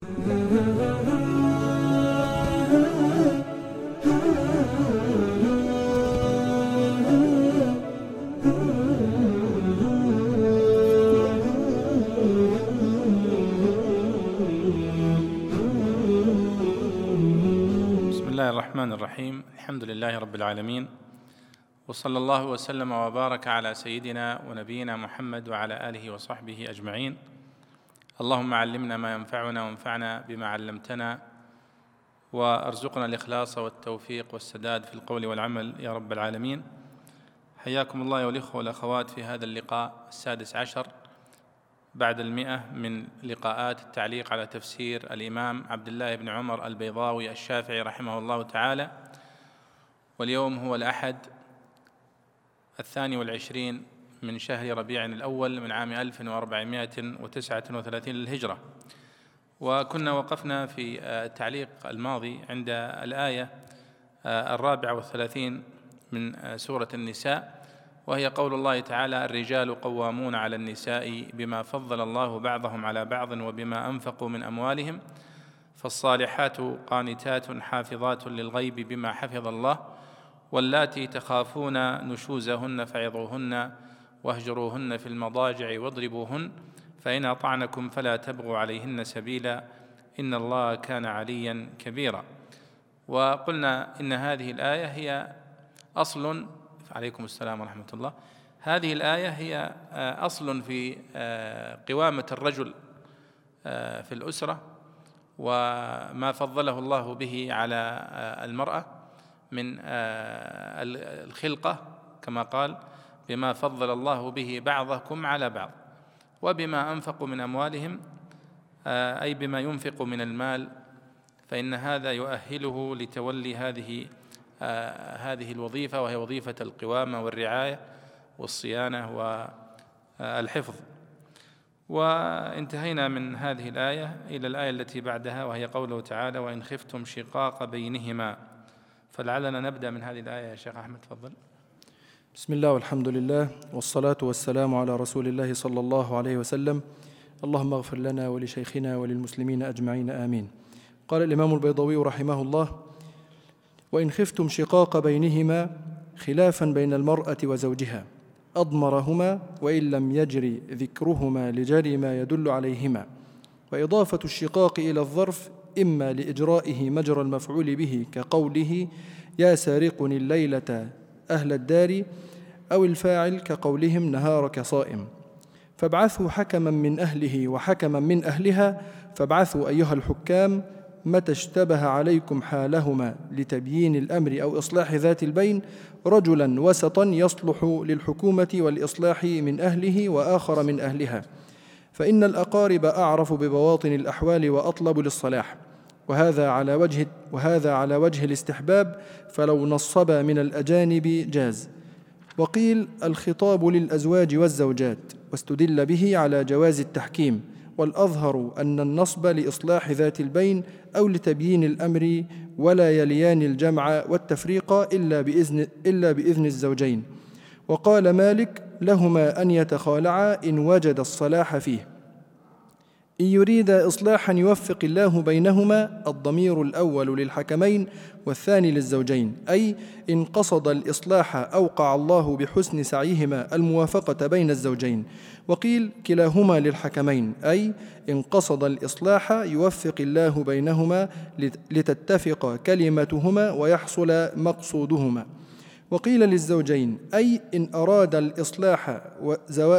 بسم الله الرحمن الرحيم. الحمد لله رب العالمين. وصلى الله وسلم وبارك على سيدنا ونبينا محمد وعلى آله وصحبه أجمعين. اللهم علمنا ما ينفعنا وانفعنا بما علمتنا وأرزقنا الإخلاص والتوفيق والسداد في القول والعمل يا رب العالمين. حياكم الله والاخوه والأخوات في هذا اللقاء السادس عشر بعد المئة من لقاءات التعليق على تفسير الإمام عبد الله بن عمر البيضاوي الشافعي رحمه الله تعالى. واليوم هو الأحد الثاني والعشرين من شهر ربيع الأول من عام 1439 للهجرة. وكنا وقفنا في التعليق الماضي عند الآية الرابعة والثلاثين من سورة النساء وهي قول الله تعالى الرجال قوامون على النساء بما فضل الله بعضهم على بعض وبما أنفقوا من أموالهم فالصالحات قانتات حافظات للغيب بما حفظ الله واللاتي تخافون نشوزهن فعظوهن واهجروهن في المضاجع واضربوهن فإن أطعنكم فلا تبغوا عليهن سبيلا إن الله كان عليا كبيرا. وقلنا إن هذه الآية هي أصل عليكم السلام ورحمة الله. هذه الآية هي أصل في قوامة الرجل في الأسرة وما فضله الله به على المرأة من الخلقة كما قال بما فضل الله به بعضكم على بعض وبما أنفقوا من أموالهم أي بما ينفق من المال فإن هذا يؤهله لتولي هذه آه هذه الوظيفة وهي وظيفة القوامة والرعاية والصيانة والحفظ. وانتهينا من هذه الآية إلى الآية التي بعدها وهي قوله تعالى وإن خفتم شقاق بينهما فلعلنا نبدأ من هذه الآية يا شيخ أحمد تفضل. بسم الله والحمد لله والصلاة والسلام على رسول الله صلى الله عليه وسلم. اللهم اغفر لنا ولشيخنا وللمسلمين أجمعين آمين. قال الإمام البيضوي رحمه الله وإن خفتم شقاق بينهما خلافا بين المرأة وزوجها أضمرهما وإن لم يجري ذكرهما لجري ما يدل عليهما وإضافة الشقاق إلى الظرف إما لإجرائه مجرى المفعول به كقوله يا سارقني الليلة أهل الدار أو الفاعل كقولهم نهارك صائم. فابعثوا حكما من أهله وحكما من أهلها فابعثوا أيها الحكام متى اشتبه عليكم حالهما لتبيين الأمر أو إصلاح ذات البين. رجلا وسطا يصلح للحكومة والإصلاح من أهله وآخر من أهلها. فإن الأقارب أعرف ببواطن الأحوال وأطلب للصلاح. وهذا على وجه وهذا على وجه الاستحباب فلو نصبا من الأجانب جاز. وقيل الخطاب للأزواج والزوجات واستدل به على جواز التحكيم. والأظهر أن النصب لإصلاح ذات البين أو لتبيين الأمر ولا يليان الجمع والتفريق إلا بإذن, إلا بإذن الزوجين. وقال مالك لهما أن يتخالعا إن وجد الصلاح فيه. إن يريد إصلاحا يوفق الله بينهما الضمير الأول للحكمين والثاني للزوجين أي إن قصد الإصلاح أوقع الله بحسن سعيهما الموافقة بين الزوجين. وقيل كلاهما للحكمين أي إن قصد الإصلاح يوفق الله بينهما لتتفق كلمتهما ويحصل مقصودهما. وقيل للزوجين أي إن أراد الإصلاح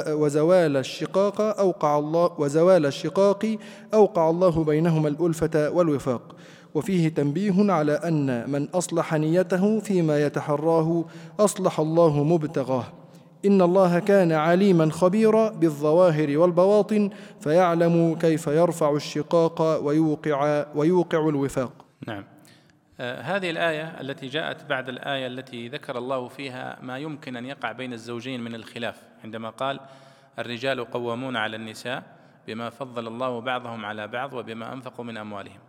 وزوال الشقاق أوقع الله وزوال الشقاق أوقع الله بينهما الألفة والوفاق وفيه تنبيه على أن من أصلح نيته فيما يتحراه أصلح الله مبتغاه إن الله كان عليما خبيرا بالظواهر والبواطن فيعلم كيف يرفع الشقاق ويوقع ويوقع الوفاق. نعم. آه هذه الآية التي جاءت بعد الآية التي ذكر الله فيها ما يمكن أن يقع بين الزوجين من الخلاف عندما قال الرجال قوامون على النساء بما فضل الله بعضهم على بعض وبما أنفقوا من أموالهم.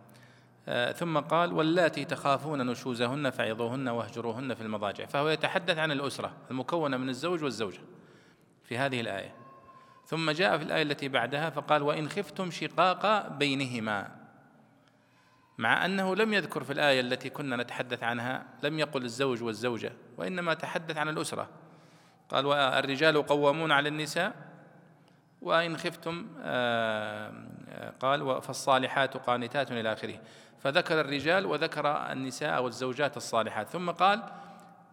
آه ثم قال واللاتي تخافون نشوزهن فعظوهن واهجروهن في المضاجع فهو يتحدث عن الأسرة المكونة من الزوج والزوجة في هذه الآية. ثم جاء في الآية التي بعدها فقال وإن خفتم شقاق بينهما مع أنه لم يذكر في الآية التي كنا نتحدث عنها لم يقل الزوج والزوجة وإنما تحدث عن الأسرة. قال والرجال قوامون على النساء وإن خفتم قال فالصالحات قانتات إلى آخره. فذكر الرجال وذكر النساء والزوجات الصالحات. ثم قال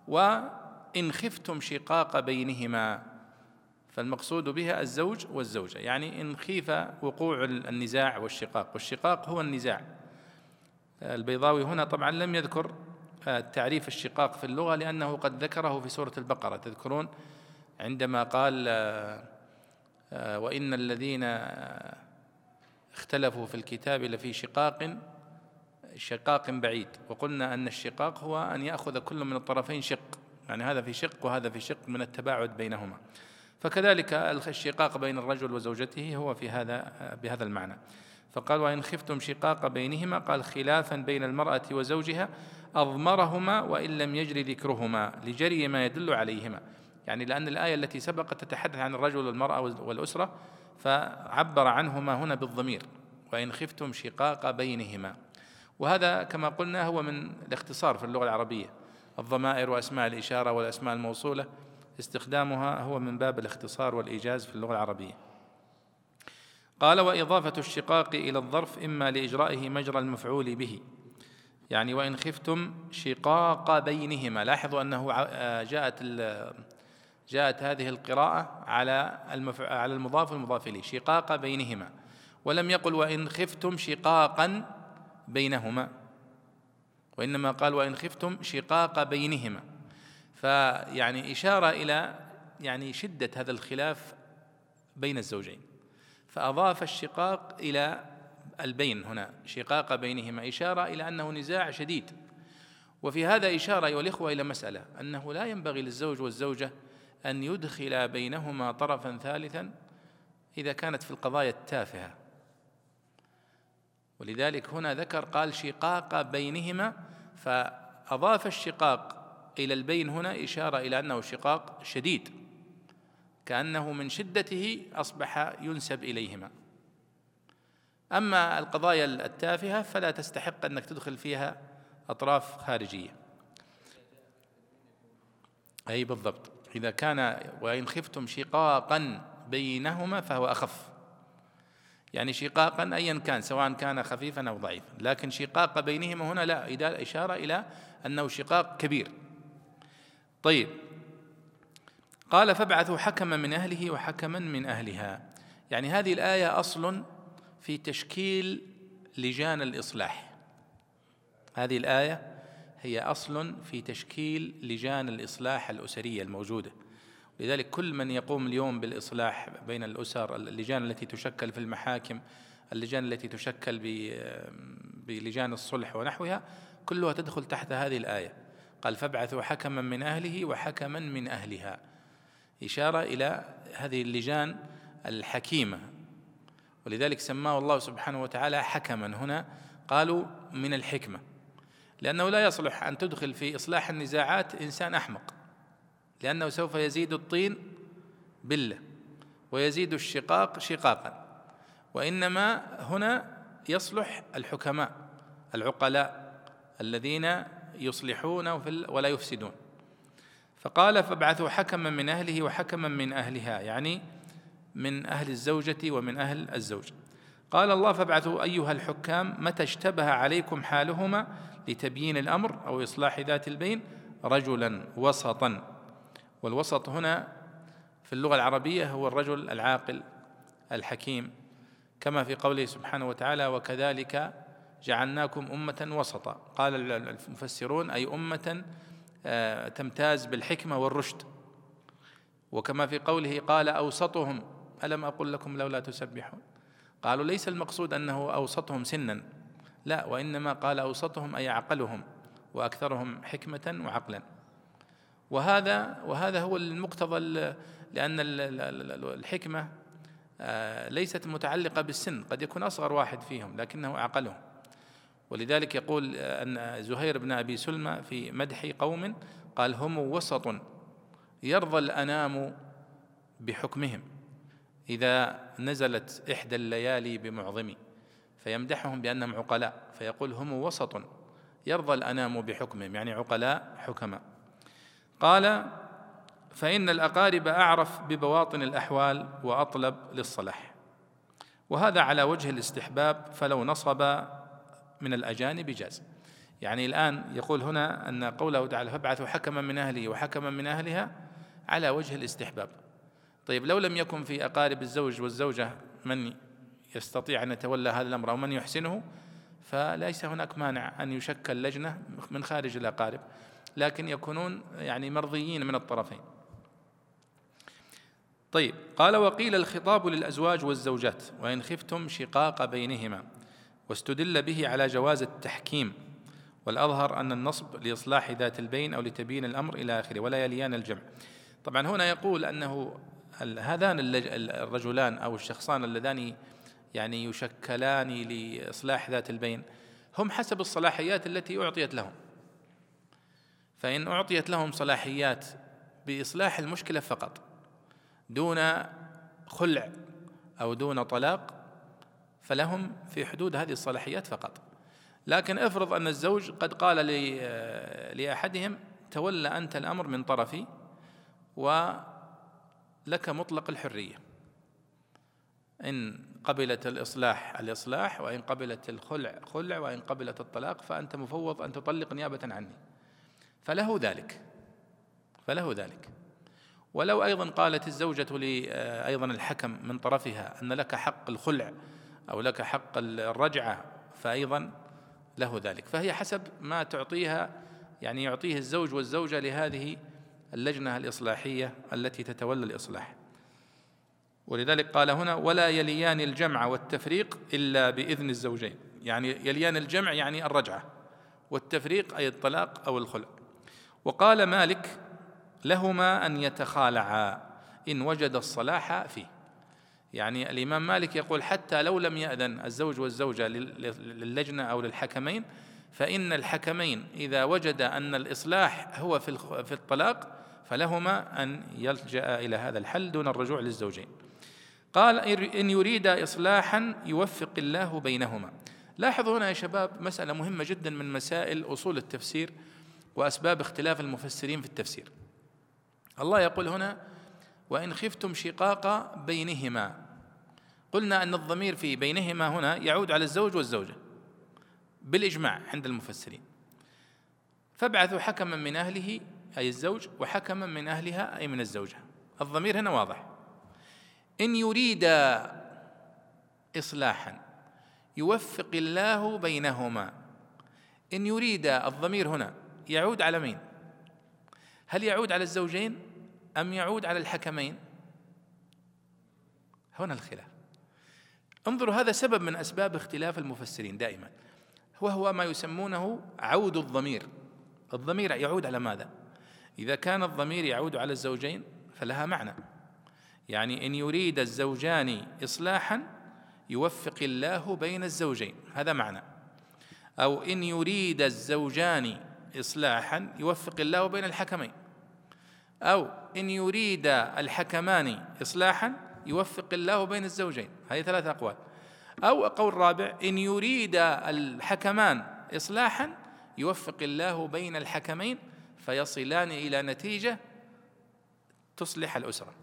وإن خفتم شقاق بينهما. فالمقصود بها الزوج والزوجة. يعني إن خيف وقوع النزاع والشقاق. والشقاق هو النزاع. البيضاوي هنا طبعا لم يذكر آه، تعريف الشقاق في اللغة لأنه قد ذكره في سورة البقرة. تذكرون؟ عندما قال آه، آه، وإن الذين اختلفوا في الكتاب لفي شقاق شقاق بعيد. وقلنا أن الشقاق هو أن يأخذ كل من الطرفين شق. يعني هذا في شق وهذا في شق من التباعد بينهما. فكذلك الشقاق بين الرجل وزوجته هو في هذا بهذا المعنى. فقال وإن خفتم شقاق بينهما قال خلافا بين المرأة وزوجها أضمرهما وإن لم يجري ذكرهما لجري ما يدل عليهما. يعني لأن الآية التي سبقت تتحدث عن الرجل والمرأة والأسرة فعبر عنهما هنا بالضمير. وإن خفتم شقاق بينهما. وهذا كما قلنا هو من الاختصار في اللغة العربية. الضمائر وأسماء الإشارة والأسماء الموصولة استخدامها هو من باب الاختصار والإيجاز في اللغة العربية. قال وإضافة الشقاق إلى الظرف إما لإجرائه مجرى المفعول به. يعني وإن خفتم شقاق بينهما. لاحظوا أنه آه، جاءت جاءت هذه القراءة على على المضاف والمضاف إليه. شقاق بينهما. ولم يقل وإن خفتم شقاقا بينهما. وإنما قال وإن خفتم شقاق بينهما. فيعني إشارة إلى يعني شدة هذا الخلاف بين الزوجين. فأضاف الشقاق إلى البين هنا شقاق بينهما إشارة إلى أنه نزاع شديد. وفي هذا إشارة أيها الإخوة إلى مسألة أنه لا ينبغي للزوج والزوجة أن يدخل بينهما طرفا ثالثا إذا كانت في القضايا التافهة. ولذلك هنا ذكر قال شقاق بينهما فأضاف الشقاق إلى البين هنا إشارة إلى أنه شقاق شديد. كأنه من شدته أصبح ينسب إليهما. أما القضايا التافهة فلا تستحق أنك تدخل فيها أطراف خارجية. أي بالضبط. إذا كان وإن خفتم شقاقا بينهما فهو أخف. يعني شقاقا أيا كان سواء كان خفيفا أو ضعيفا. لكن شقاق بينهما هنا لا إشارة إلى أنه شقاق كبير. طيب. قال فابعثوا حكما من أهله وحكما من أهلها. يعني هذه الآية أصل في تشكيل لجان الإصلاح. هذه الآية هي أصل في تشكيل لجان الإصلاح الأسرية الموجودة. لذلك كل من يقوم اليوم بالإصلاح بين الأسر اللجان التي تشكل في المحاكم اللجان التي تشكل بلجان الصلح ونحوها كلها تدخل تحت هذه الآية. قال فابعثوا حكما من أهله وحكما من أهلها. إشارة إلى هذه اللجان الحكيمة. ولذلك سماه الله سبحانه وتعالى حكما. هنا قالوا من الحكمة. لأنه لا يصلح أن تدخل في إصلاح النزاعات إنسان أحمق. لأنه سوف يزيد الطين بلة ويزيد الشقاق شقاقا. وإنما هنا يصلح الحكماء العقلاء الذين يصلحون ولا يفسدون. فقال فابعثوا حكما من أهله وحكما من أهلها يعني من أهل الزوجة ومن أهل الزوج. قال الله فابعثوا أيها الحكام متى اشتبه عليكم حالهما لتبيين الأمر أو إصلاح ذات البين رجلا وسطا. والوسط هنا في اللغة العربية هو الرجل العاقل الحكيم كما في قوله سبحانه وتعالى وكذلك جعلناكم أمة وسطا قال المفسرون أي أمة تمتاز بالحكمة والرشد. وكما في قوله قال أوسطهم ألم أقل لكم لولا تسبحون؟ قالوا ليس المقصود أنه أوسطهم سنا. لا وإنما قال أوسطهم أي أعقلهم وأكثرهم حكمة وعقلا. وهذا وهذا هو المقتضى لأن الحكمة آه، ليست متعلقة بالسن. قد يكون أصغر واحد فيهم لكنه أعقلهم. ولذلك يقول أن زهير بن أبي سلمى في مدح قوم قال هم وسط يرضى الأنام بحكمهم إذا نزلت إحدى الليالي بمعظم فيمدحهم بأنهم عقلاء فيقول هم وسط يرضى الأنام بحكمهم يعني عقلاء حكماء. قال فإن الأقارب أعرف ببواطن الأحوال وأطلب للصلاح. وهذا على وجه الاستحباب فلو نصب من الأجانب جاز. يعني الآن يقول هنا أن قوله تعالى فابعثوا حكما من أهله وحكما من أهلها على وجه الاستحباب. طيب لو لم يكن في أقارب الزوج والزوجة من يستطيع أن يتولى هذا الأمر أو من يحسنه فليس هناك مانع أن يشكل لجنة من خارج الأقارب لكن يكونون يعني مرضيين من الطرفين. طيب قال وقيل الخطاب للأزواج والزوجات وإن خفتم شقاق بينهما. واستدل به على جواز التحكيم والأظهر أن النصب لإصلاح ذات البين أو لتبيين الأمر إلى آخره ولا يليان الجمع. طبعا هنا يقول أنه هذان الرجلان أو الشخصان اللذان يعني يشكلان لإصلاح ذات البين هم حسب الصلاحيات التي أعطيت لهم. فإن أعطيت لهم صلاحيات بإصلاح المشكلة فقط دون خلع أو دون طلاق فلهم في حدود هذه الصلاحيات فقط. لكن افرض أن الزوج قد قال لأحدهم تولى أنت الأمر من طرفي ولك مطلق الحرية. إن قبلت الإصلاح الإصلاح وإن قبلت الخلع خلع وإن قبلت الطلاق فأنت مفوض أن تطلق نيابة عني. فله ذلك. فله ذلك. ولو أيضا قالت الزوجة لي أيضا الحكم من طرفها أن لك حق الخلع أو لك حق الرجعة فأيضا له ذلك. فهي حسب ما تعطيها يعني يعطيه الزوج والزوجة لهذه اللجنة الإصلاحية التي تتولى الإصلاح. ولذلك قال هنا ولا يليان الجمع والتفريق إلا بإذن الزوجين. يعني يليان الجمع يعني الرجعة والتفريق أي الطلاق أو الخلع. وقال مالك لهما أن يتخالعا إن وجد الصلاح فيه. يعني الإمام مالك يقول حتى لو لم يأذن الزوج والزوجة للجنة أو للحكمين فإن الحكمين إذا وجد أن الإصلاح هو في الطلاق فلهما أن يلجأ إلى هذا الحل دون الرجوع للزوجين. قال إن يريد إصلاحا يوفق الله بينهما. لاحظوا هنا يا شباب مسألة مهمة جدا من مسائل أصول التفسير وأسباب اختلاف المفسرين في التفسير. الله يقول هنا وإن خفتم شقاق بينهما. قلنا أن الضمير في بينهما هنا يعود على الزوج والزوجة بالإجماع عند المفسرين. فابعثوا حكما من أهله أي الزوج وحكما من أهلها أي من الزوجة. الضمير هنا واضح. إن يريد إصلاحا يوفق الله بينهما. إن يريد الضمير هنا يعود على مين؟ هل يعود على الزوجين؟ أم يعود على الحكمين؟ هنا الخلاف. انظروا هذا سبب من أسباب اختلاف المفسرين دائما. وهو ما يسمونه عود الضمير. الضمير يعود على ماذا؟ إذا كان الضمير يعود على الزوجين فلها معنى. يعني إن يريد الزوجان إصلاحا يوفق الله بين الزوجين. هذا معنى. أو إن يريد الزوجان إصلاحا يوفق الله بين الحكمين. أو إن يريد الحكمان إصلاحا يوفق الله بين الزوجين. هذه ثلاث أقوال. أو قول رابع إن يريد الحكمان إصلاحا يوفق الله بين الحكمين فيصلان إلى نتيجة تصلح الأسرة.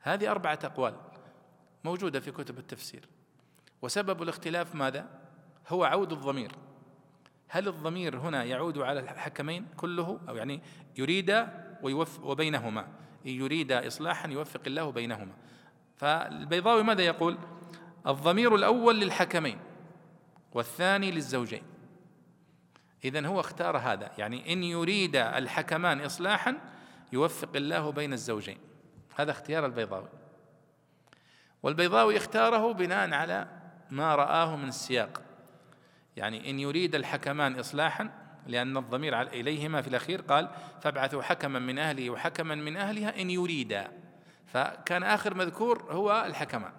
هذه أربعة أقوال موجودة في كتب التفسير. وسبب الاختلاف ماذا؟ هو عود الضمير. هل الضمير هنا يعود على الحكمين كله؟ أو يعني يريد وبينهما. يريد إصلاحا يوفق الله بينهما. فالبيضاوي ماذا يقول؟ الضمير الأول للحكمين والثاني للزوجين. إذا هو اختار هذا. يعني إن يريد الحكمان إصلاحا يوفق الله بين الزوجين. هذا اختيار البيضاوي. والبيضاوي اختاره بناء على ما رآه من السياق يعني إن يريد الحكمان إصلاحا لأن الضمير إليهما في الأخير قال فابعثوا حكما من أهله وحكما من أهلها إن يريدا. فكان آخر مذكور هو الحكمان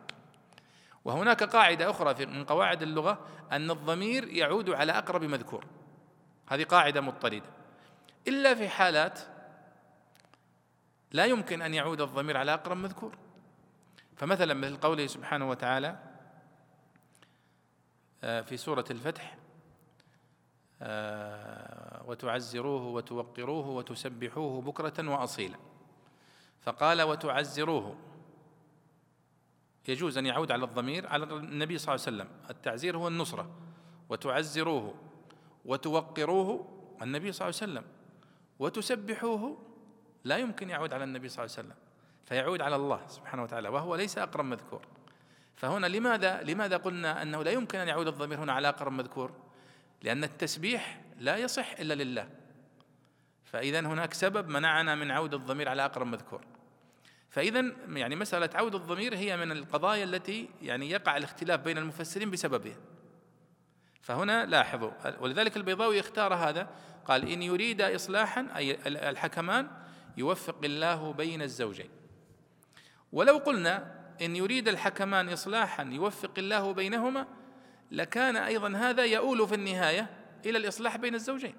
وهناك قاعدة أخرى من قواعد اللغة أن الضمير يعود على أقرب مذكور. هذه قاعدة مضطردة. إلا في حالات لا يمكن أن يعود الضمير على أقرب مذكور. فمثلا مثل قوله سبحانه وتعالى آه، في سورة الفتح وتعزروه وتوقروه وتسبحوه بكرة وأصيلا. فقال وتعزروه. يجوز أن يعود على الضمير على النبي صلى الله عليه وسلم. التعزير هو النصرة. وتعزروه. وتوقروه النبي صلى الله عليه وسلم. وتسبحوه. لا يمكن يعود على النبي صلى الله عليه وسلم. فيعود على الله سبحانه وتعالى وهو ليس أقرب مذكور. فهنا لماذا لماذا قلنا أنه لا يمكن أن يعود الضمير هنا على أقرب مذكور؟ لأن التسبيح لا يصح إلا لله. فإذا هناك سبب منعنا من عود الضمير على أقرب مذكور. فإذا يعني مسألة عود الضمير هي من القضايا التي يعني يقع الاختلاف بين المفسرين بسببها. فهنا لاحظوا ولذلك البيضاوي اختار هذا قال إن يريد إصلاحا أي الحكمان يوفق الله بين الزوجين. ولو قلنا إن يريد الحكمان إصلاحا يوفق الله بينهما لكان أيضا هذا يؤول في النهاية إلى الإصلاح بين الزوجين.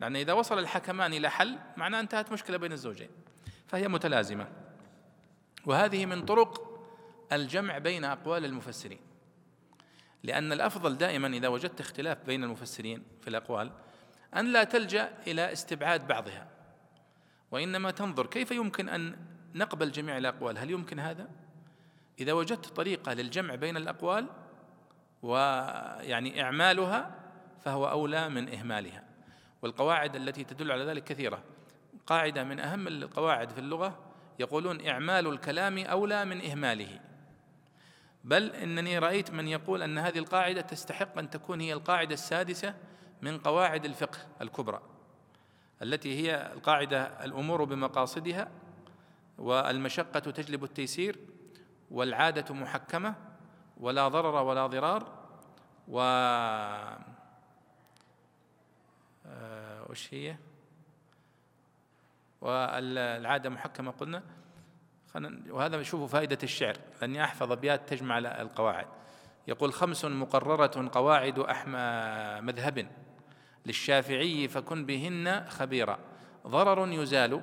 لأن إذا وصل الحكمان إلى حل معناه انتهت مشكلة بين الزوجين. فهي متلازمة. وهذه من طرق الجمع بين أقوال المفسرين. لأن الأفضل دائما إذا وجدت اختلاف بين المفسرين في الأقوال أن لا تلجأ إلى استبعاد بعضها. وإنما تنظر كيف يمكن أن نقبل جميع الأقوال؟ هل يمكن هذا؟ إذا وجدت طريقة للجمع بين الأقوال ويعني إعمالها فهو أولى من إهمالها. والقواعد التي تدل على ذلك كثيرة. قاعدة من أهم القواعد في اللغة يقولون إعمال الكلام أولى من إهماله. بل إنني رأيت من يقول أن هذه القاعدة تستحق أن تكون هي القاعدة السادسة من قواعد الفقه الكبرى التي هي القاعدة الأمور بمقاصدها والمشقة تجلب التيسير والعادة محكمة ولا ضرر ولا ضرار و آه، وش هي؟ والعادة محكمة قلنا. وهذا شوفوا فائدة الشعر أني أحفظ أبيات تجمع القواعد. يقول خمس مقررة قواعد أحمى مذهب للشافعي فكن بهن خبيرا. ضرر يزال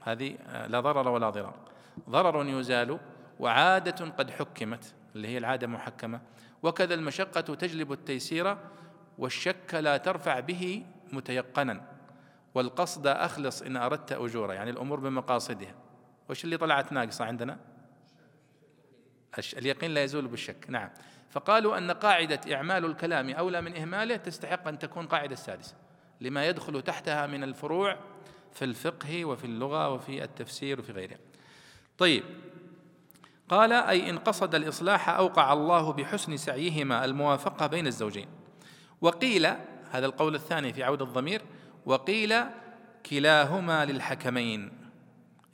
هذه آه، لا ضرر ولا ضرار. ضرر يزال وعادة قد حكمت. اللي هي العادة محكمة. وكذا المشقة تجلب التيسير والشك لا ترفع به متيقنا. والقصد أخلص إن أردت أجورا يعني الأمور بمقاصدها. وش اللي طلعت ناقصة عندنا؟ اليقين لا يزول بالشك. نعم. فقالوا أن قاعدة إعمال الكلام أولى من إهماله تستحق أن تكون قاعدة السادسة لما يدخل تحتها من الفروع في الفقه وفي اللغة وفي التفسير وفي غيرها طيب. قال أي إن قصد الإصلاح أوقع الله بحسن سعيهما الموافقة بين الزوجين. وقيل هذا القول الثاني في عود الضمير وقيل كلاهما للحكمين.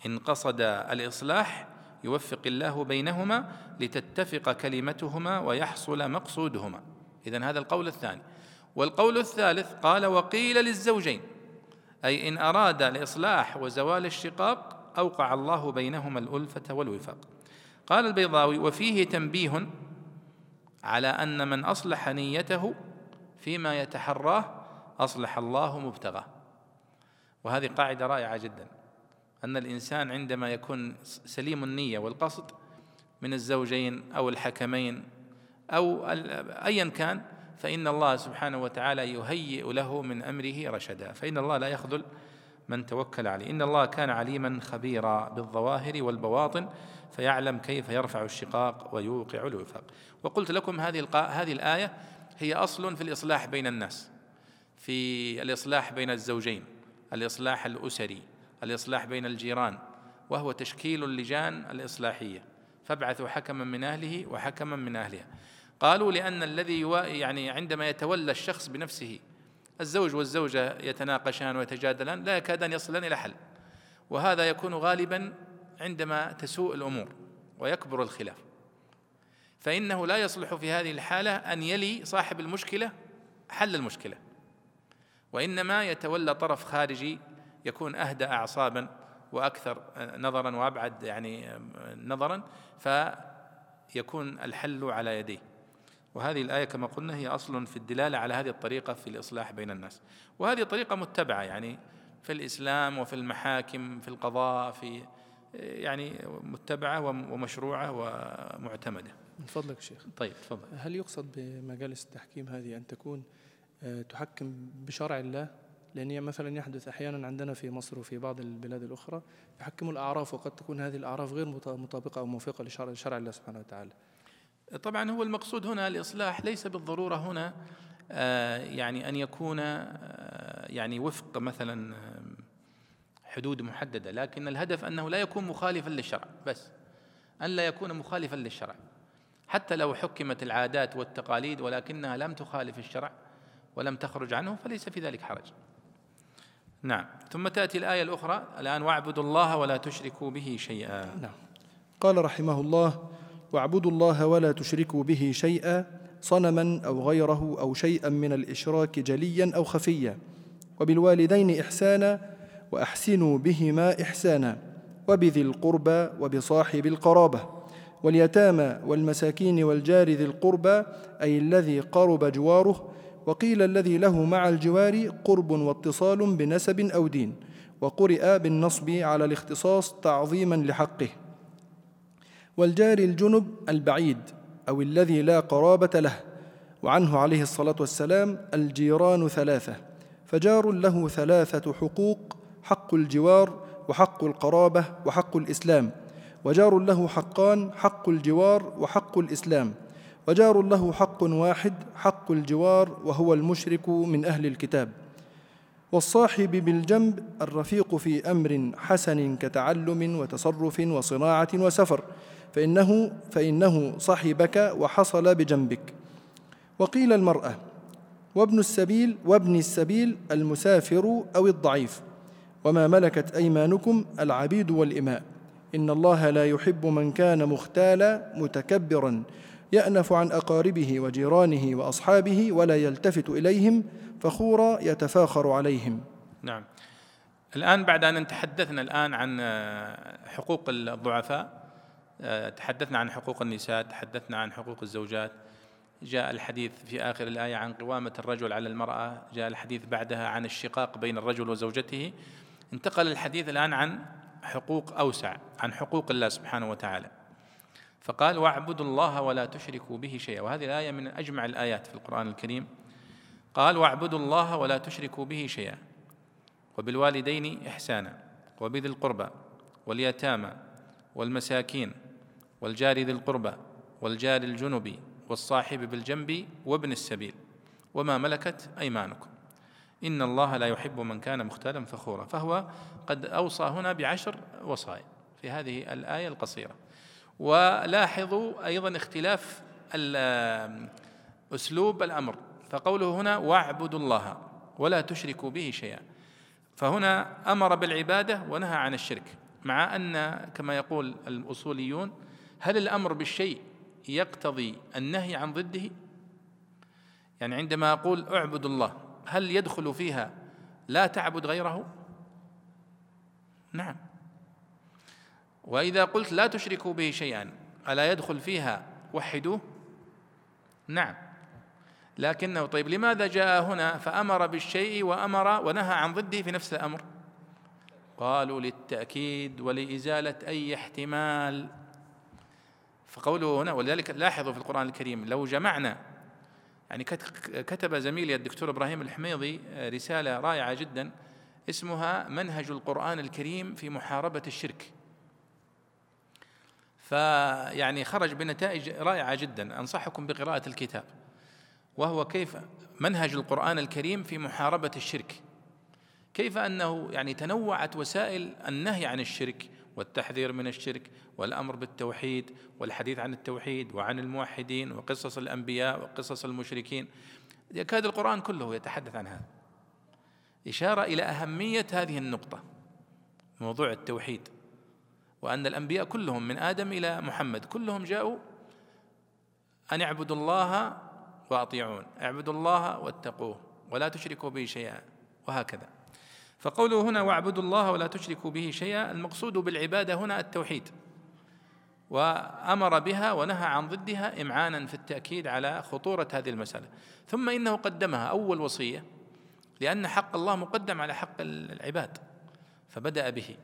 إن قصد الإصلاح يوفق الله بينهما لتتفق كلمتهما ويحصل مقصودهما. إذن هذا القول الثاني. والقول الثالث قال وقيل للزوجين. أي إن أراد الإصلاح وزوال الشقاق أوقع الله بينهما الألفة والوفاق. قال البيضاوي وفيه تنبيه على أن من أصلح نيته فيما يتحراه أصلح الله مبتغاه. وهذه قاعدة رائعة جدا أن الإنسان عندما يكون سليم النية والقصد من الزوجين أو الحكمين أو ايا كان فإن الله سبحانه وتعالى يهيئ له من أمره رشدا فإن الله لا يخذل من توكل عليه. إن الله كان عليما خبيرا بالظواهر والبواطن فيعلم كيف يرفع الشقاق ويوقع الوفاق. وقلت لكم هذه هذه الآية هي أصل في الإصلاح بين الناس في الإصلاح بين الزوجين الإصلاح الأسري الإصلاح بين الجيران وهو تشكيل اللجان الإصلاحية. فابعثوا حكما من أهله وحكما من أهلها. قالوا لأن الذي يعني عندما يتولى الشخص بنفسه الزوج والزوجة يتناقشان ويتجادلان لا يكادان يصلان إلى حل. وهذا يكون غالبا عندما تسوء الأمور ويكبر الخلاف. فإنه لا يصلح في هذه الحالة أن يلي صاحب المشكلة حل المشكلة. وإنما يتولى طرف خارجي يكون أهدى اعصابا وأكثر نظرا وأبعد يعني نظرا فيكون الحل على يديه. وهذه الآية كما قلنا هي أصل في الدلالة على هذه الطريقة في الإصلاح بين الناس. وهذه طريقة متبعة يعني في الإسلام وفي المحاكم في القضاء في يعني متبعة ومشروعة ومعتمدة. من فضلك شيخ. طيب تفضل. هل يقصد بمجالس التحكيم هذه أن تكون آه، تحكم بشرع الله؟ لأن مثلا يحدث أحيانا عندنا في مصر وفي بعض البلاد الأخرى يحكموا الأعراف وقد تكون هذه الأعراف غير مطابقة أو موافقة لشرع الله سبحانه وتعالى. طبعا هو المقصود هنا الإصلاح ليس بالضرورة هنا آه، يعني أن يكون آه، يعني وفق مثلا حدود محددة لكن الهدف أنه لا يكون مخالفا للشرع بس أن لا يكون مخالفا للشرع. حتى لو حكمت العادات والتقاليد ولكنها لم تخالف الشرع ولم تخرج عنه فليس في ذلك حرج. نعم. ثم تأتي الآية الأخرى الآن واعبدوا الله ولا تشركوا به شيئا. نعم. قال رحمه الله واعبدوا الله ولا تشركوا به شيئا صنما أو غيره أو شيئا من الإشراك جليا أو خفيا وبالوالدين إحسانا وأحسنوا بهما إحسانا وبذي القربى وبصاحب القرابة واليتامى والمساكين والجار ذي القربى أي الذي قرب جواره وقيل الذي له مع الجوار قرب واتصال بنسب أو دين وقرئ بالنصب على الاختصاص تعظيما لحقه. والجار الجنب البعيد أو الذي لا قرابة له وعنه عليه الصلاة والسلام الجيران ثلاثة فجار له ثلاثة حقوق حق الجوار وحق القرابة وحق الإسلام. وجار له حقان حق الجوار وحق الإسلام. وجار له حق واحد حق الجوار وهو المشرك من أهل الكتاب. والصاحب بالجنب الرفيق في أمر حسن كتعلم وتصرف وصناعة وسفر. فإنه فإنه صحبك وحصل بجنبك. وقيل المرأة وابن السبيل وابن السبيل المسافر أو الضعيف. وما ملكت أيمانكم العبيد والإماء. إن الله لا يحب من كان مختالا متكبرا يأنف عن أقاربه وجيرانه وأصحابه ولا يلتفت إليهم فخورا يتفاخر عليهم. نعم. الآن بعد أن تحدثنا الآن عن حقوق الضعفاء تحدثنا عن حقوق النساء تحدثنا عن حقوق الزوجات. جاء الحديث في آخر الآية عن قوامة الرجل على المرأة. جاء الحديث بعدها عن الشقاق بين الرجل وزوجته. انتقل الحديث الآن عن حقوق أوسع عن حقوق الله سبحانه وتعالى. فقال واعبدوا الله ولا تشركوا به شيئا. وهذه الآية من أجمع الآيات في القرآن الكريم. قال واعبدوا الله ولا تشركوا به شيئا. وبالوالدين إحسانا وبذي القربى واليتامى والمساكين والجار ذي القربى والجار الجنب والصاحب بالجنب وابن السبيل. وما ملكت أيمانكم. إن الله لا يحب من كان مختالا فخورا. فهو قد أوصى هنا بعشر وصايا في هذه الآية القصيرة. ولاحظوا أيضا اختلاف أسلوب الأمر. فقوله هنا واعبدوا الله ولا تشركوا به شيئا. فهنا أمر بالعبادة ونهى عن الشرك. مع أن كما يقول الأصوليون هل الأمر بالشيء يقتضي النهي عن ضده؟ يعني عندما أقول اعبدوا الله هل يدخل فيها لا تعبد غيره؟ نعم. وإذا قلت لا تشركوا به شيئا ألا يدخل فيها وحدوه؟ نعم. لكنه طيب لماذا جاء هنا فأمر بالشيء وأمر ونهى عن ضده في نفس الأمر؟ قالوا للتأكيد ولإزالة أي احتمال. فقوله هنا ولذلك لاحظوا في القرآن الكريم لو جمعنا يعني كتب زميلي الدكتور إبراهيم الحميضي آه، رسالة رائعة جدا اسمها منهج القرآن الكريم في محاربة الشرك. فيعني خرج بنتائج رائعة جدا. أنصحكم بقراءة الكتاب. وهو كيف منهج القرآن الكريم في محاربة الشرك. كيف أنه يعني تنوعت وسائل النهي عن الشرك والتحذير من الشرك والأمر بالتوحيد والحديث عن التوحيد وعن الموحدين وقصص الأنبياء وقصص المشركين. يكاد القرآن كله يتحدث عن هذا. إشارة إلى أهمية هذه النقطة موضوع التوحيد. وأن الأنبياء كلهم من آدم إلى محمد كلهم جاءوا أن اعبدوا الله وأطيعون اعبدوا الله واتقوه ولا تشركوا به شيئا وهكذا. فقوله هنا واعبدوا الله ولا تشركوا به شيئا المقصود بالعبادة هنا التوحيد. وأمر بها ونهى عن ضدها إمعانا في التأكيد على خطورة هذه المسألة. ثم إنه قدمها أول وصية لأن حق الله مقدم على حق العباد فبدأ به.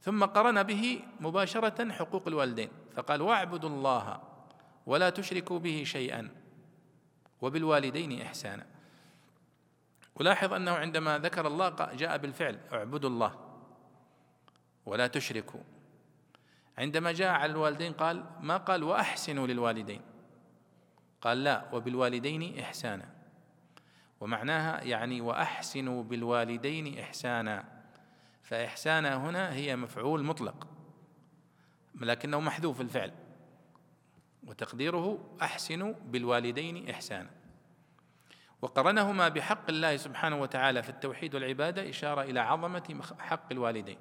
ثم قرن به مباشرة حقوق الوالدين فقال واعبدوا الله ولا تشركوا به شيئا وبالوالدين إحسانا. ولاحظ أنه عندما ذكر الله جاء بالفعل اعبدوا الله ولا تشركوا. عندما جاء على الوالدين قال ما قال وأحسنوا للوالدين؟ قال لا وبالوالدين إحسانا. ومعناها يعني وأحسنوا بالوالدين إحسانا. فإحسانا هنا هي مفعول مطلق لكنه محذوف الفعل. وتقديره أحسنوا بالوالدين إحسانا. وقرنهما بحق الله سبحانه وتعالى في التوحيد والعبادة إشارة إلى عظمة حق الوالدين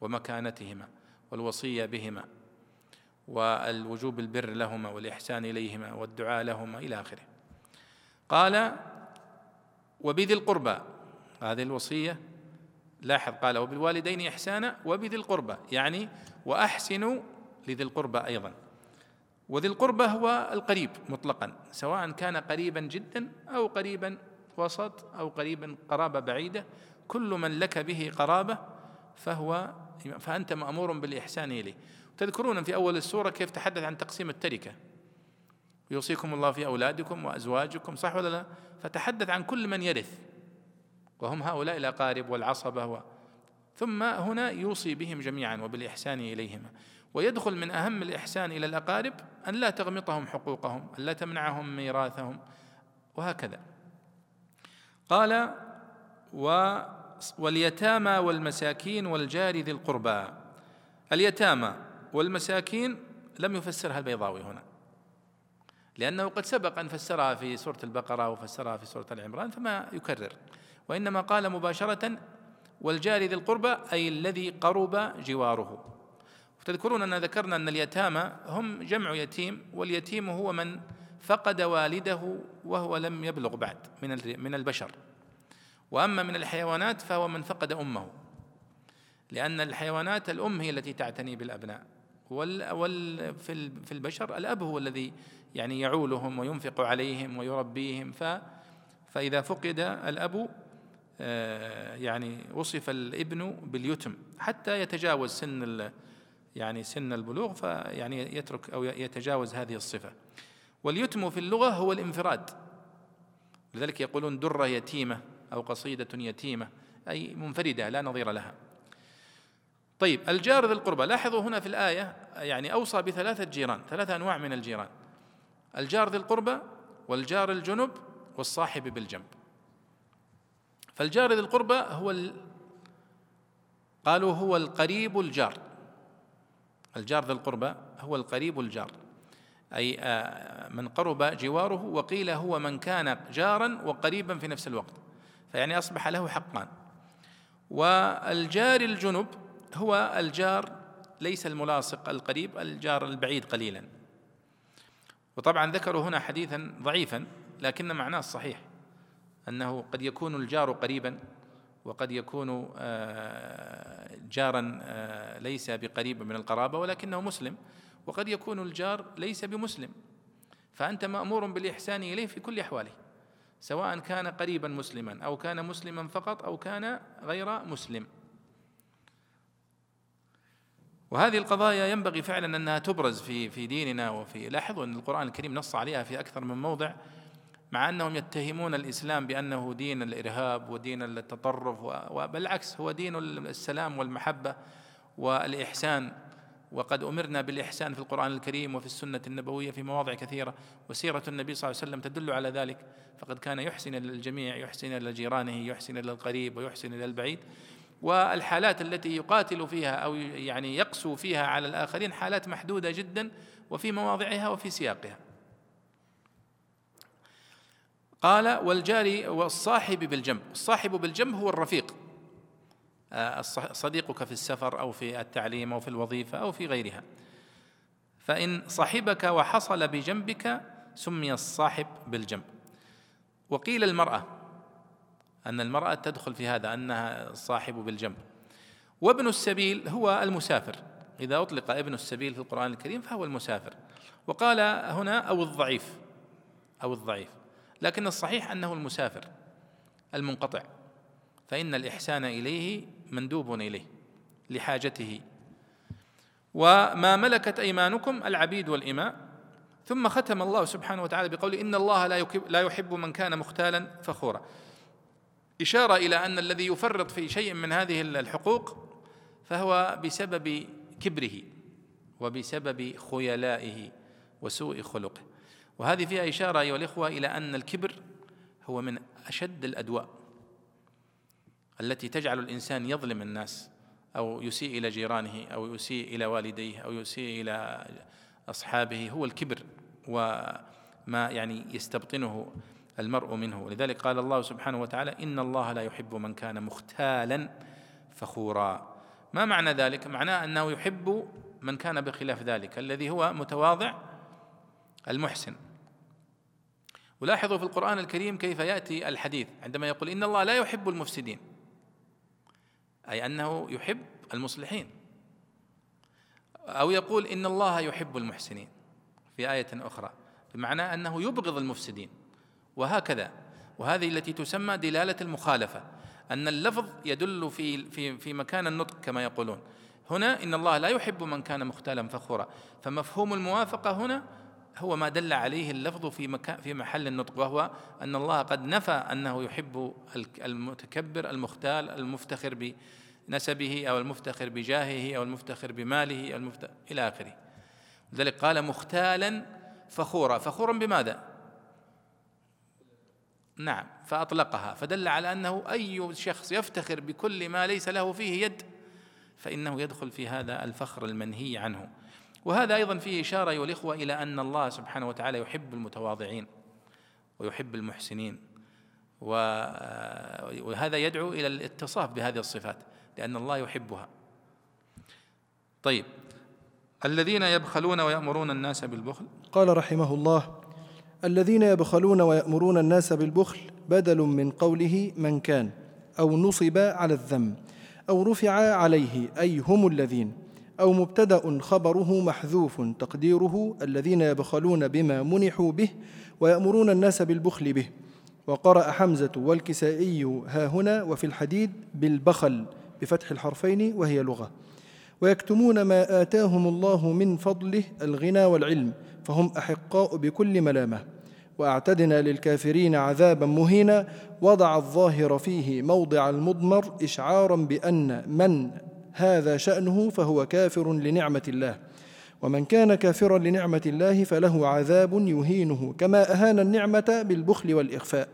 ومكانتهما والوصية بهما والوجوب البر لهما والإحسان إليهما والدعاء لهما إلى آخره. قال وبذي القربى هذه الوصية لاحظ قال وبالوالدين إحسانا وبذي القربى يعني وأحسنوا لذي القربى أيضا. وذي القربى هو القريب مطلقا سواء كان قريبا جدا أو قريبا وسط أو قريبا قرابة بعيدة كل من لك به قرابة فهو فأنت مأمور بالإحسان إليه. تذكرون في أول السورة كيف تحدث عن تقسيم التركة؟ يوصيكم الله في أولادكم وأزواجكم صح ولا لا؟ فتحدث عن كل من يرث وهم هؤلاء الأقارب والعصبة و ثم هنا يوصي بهم جميعا وبالإحسان إليهما. ويدخل من أهم الإحسان إلى الأقارب أن لا تغمطهم حقوقهم أن لا تمنعهم ميراثهم وهكذا. قال و واليتامى والمساكين والجار ذي القربى. اليتامى والمساكين لم يفسرها البيضاوي هنا لأنه قد سبق أن فسرها في سورة البقرة وفسرها في سورة العمران فما يكرر. وإنما قال مباشرة والجار ذي القربى أي الذي قرب جواره. وتذكرون أن ذكرنا أن اليتامى هم جمع يتيم واليتيم هو من فقد والده وهو لم يبلغ بعد من من البشر. وأما من الحيوانات فهو من فقد أمه لأن الحيوانات الأم هي التي تعتني بالأبناء وال, في في البشر الأب هو الذي يعني يعولهم وينفق عليهم ويربيهم. فإذا فقد الأب آه، يعني وصف الابن باليتم حتى يتجاوز سن يعني سن البلوغ فيعني يترك أو يتجاوز هذه الصفة. واليتم في اللغة هو الانفراد. لذلك يقولون درة يتيمة أو قصيدة يتيمة أي منفردة لا نظير لها. طيب الجار ذي القربى. لاحظوا هنا في الآية يعني أوصى بثلاثة جيران ثلاثة أنواع من الجيران. الجار ذي القربى والجار الجنب والصاحب بالجنب. فالجار ذي القربى هو ال... قالوا هو القريب الجار. الجار ذي القربى هو القريب الجار. أي آه، من قرب جواره وقيل هو من كان جارا وقريبا في نفس الوقت. فيعني أصبح له حقان. والجار الجنب هو الجار ليس الملاصق القريب الجار البعيد قليلا. وطبعا ذكروا هنا حديثا ضعيفا لكن معناه الصحيح أنه قد يكون الجار قريبا. وقد يكون آه، جارا آه، ليس بقريب من القرابة ولكنه مسلم. وقد يكون الجار ليس بمسلم. فأنت مأمور بالإحسان إليه في كل أحواله سواء كان قريبا مسلما أو كان مسلما فقط أو كان غير مسلم. وهذه القضايا ينبغي فعلا أنها تبرز في في ديننا وفي لاحظوا أن القرآن الكريم نص عليها في أكثر من موضع. مع أنهم يتهمون الإسلام بأنه دين الإرهاب ودين التطرف وبالعكس هو دين السلام والمحبة والإحسان. وقد أمرنا بالإحسان في القرآن الكريم وفي السنة النبوية في مواضع كثيرة وسيرة النبي صلى الله عليه وسلم تدل على ذلك. فقد كان يحسن إلى الجميع يحسن إلى جيرانه يحسن إلى القريب ويحسن إلى البعيد والحالات التي يقاتل فيها أو يعني يقسو فيها على الآخرين حالات محدودة جدا وفي مواضعها وفي سياقها. قال والجاري والصاحب بالجنب الصاحب بالجنب هو الرفيق. آه، صديقك في السفر أو في التعليم أو في الوظيفة أو في غيرها. فإن صحبك وحصل بجنبك سمي الصاحب بالجنب. وقيل المرأة أن المرأة تدخل في هذا أنها الصاحب بالجنب. وابن السبيل هو المسافر. إذا أطلق ابن السبيل في القرآن الكريم فهو المسافر. وقال هنا أو الضعيف أو الضعيف. لكن الصحيح أنه المسافر المنقطع فإن الإحسان إليه مندوب إليه لحاجته. وما ملكت أيمانكم العبيد والإماء. ثم ختم الله سبحانه وتعالى بقول إن الله لا لا يحب من كان مختالا فخورا. إشارة إلى أن الذي يفرط في شيء من هذه الحقوق فهو بسبب كبره وبسبب خيلائه وسوء خلقه. وهذه فيها إشارة أيها الإخوة إلى أن الكبر هو من أشد الأدواء التي تجعل الإنسان يظلم الناس أو يسيء إلى جيرانه أو يسيء إلى والديه أو يسيء إلى أصحابه. هو الكبر وما يعني يستبطنه المرء منه. ولذلك قال الله سبحانه وتعالى إن الله لا يحب من كان مختالا فخورا. ما معنى ذلك؟ معناه أنه يحب من كان بخلاف ذلك الذي هو متواضع المحسن. ولاحظوا في القرآن الكريم كيف يأتي الحديث عندما يقول إن الله لا يحب المفسدين. أي أنه يحب المصلحين. أو يقول إن الله يحب المحسنين في آية أخرى بمعنى أنه يبغض المفسدين. وهكذا. وهذه التي تسمى دلالة المخالفة أن اللفظ يدل في في في مكان النطق كما يقولون. هنا إن الله لا يحب من كان مختالا فخورا. فمفهوم الموافقة هنا هو ما دل عليه اللفظ في مكان في محل النطق وهو أن الله قد نفى أنه يحب المتكبر المختال المفتخر بنسبه أو المفتخر بجاهه أو المفتخر بماله أو المفتخر إلى آخره. لذلك قال مختالا فخورا. فخورا بماذا؟ نعم فأطلقها. فدل على أنه أي شخص يفتخر بكل ما ليس له فيه يد فإنه يدخل في هذا الفخر المنهي عنه. وهذا أيضا فيه إشارة أيها الإخوة إلى أن الله سبحانه وتعالى يحب المتواضعين ويحب المحسنين وهذا يدعو إلى الاتصاف بهذه الصفات لأن الله يحبها. طيب الذين يبخلون ويأمرون الناس بالبخل؟ قال رحمه الله الذين يبخلون ويأمرون الناس بالبخل بدل من قوله من كان أو نصب على الذم أو رفع عليه أي هم الذين. أو مبتدأ خبره محذوف تقديره الذين يبخلون بما منحوا به ويأمرون الناس بالبخل به. وقرأ حمزة والكسائي ها هنا وفي الحديد بالبخل بفتح الحرفين وهي لغة. ويكتمون ما آتاهم الله من فضله الغنى والعلم فهم أحقاء بكل ملامة. وأعتدنا للكافرين عذابا مهينا وضع الظاهر فيه موضع المضمر إشعارا بأن من هذا شأنه فهو كافر لنعمة الله. ومن كان كافرا لنعمة الله فله عذاب يهينه كما أهان النعمة بالبخل والإخفاء.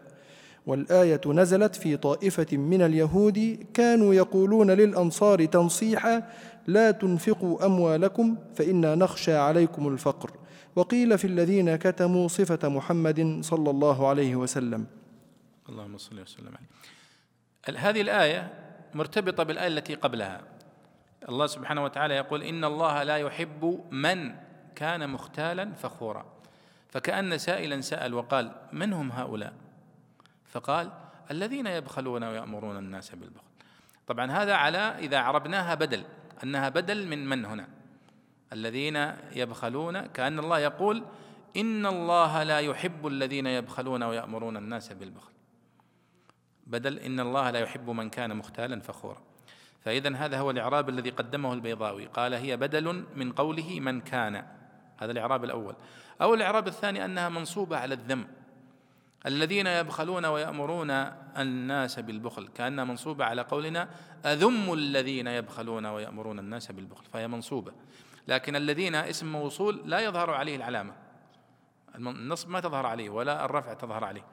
والآية نزلت في طائفة من اليهود كانوا يقولون للأنصار تنصيحا لا تنفقوا أموالكم فإنا نخشى عليكم الفقر. وقيل في الذين كتموا صفة محمد صلى الله عليه وسلم. اللهم صل وسلم عليه. هذه الآية مرتبطة بالآية التي قبلها. الله سبحانه وتعالى يقول إن الله لا يحب من كان مختالا فخورا. فكأن سائلا سأل وقال من هم هؤلاء؟ فقال الذين يبخلون ويأمرون الناس بالبخل. طبعا هذا على إذا عربناها بدل أنها بدل من من هنا؟ الذين يبخلون كأن الله يقول إن الله لا يحب الذين يبخلون ويأمرون الناس بالبخل. بدل إن الله لا يحب من كان مختالا فخورا. فإذا هذا هو الإعراب الذي قدمه البيضاوي. قال هي بدل من قوله من كان. هذا الإعراب الأول. أو الإعراب الثاني أنها منصوبة على الذم. الذين يبخلون ويأمرون الناس بالبخل. كأنها منصوبة على قولنا أذم الذين يبخلون ويأمرون الناس بالبخل. فهي منصوبة. لكن الذين اسم موصول لا يظهر عليه العلامة. النصب ما تظهر عليه ولا الرفع تظهر عليه.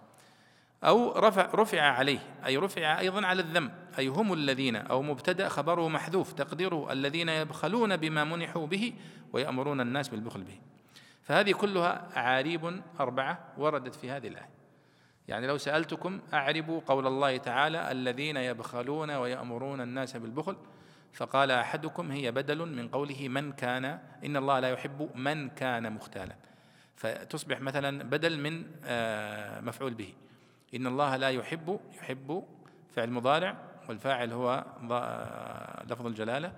أو رفع رفع عليه أي رفع أيضا على الذم أي هم الذين أو مبتدأ خبره محذوف تقديره الذين يبخلون بما منحوا به ويأمرون الناس بالبخل به. فهذه كلها أعاريب أربعة وردت في هذه الآية. يعني لو سألتكم أعربوا قول الله تعالى الذين يبخلون ويأمرون الناس بالبخل فقال أحدكم هي بدل من قوله من كان إن الله لا يحب من كان مختالا. فتصبح مثلا بدل من آه، مفعول به. إن الله لا يحب يحب فعل مضارع والفاعل هو لفظ الجلالة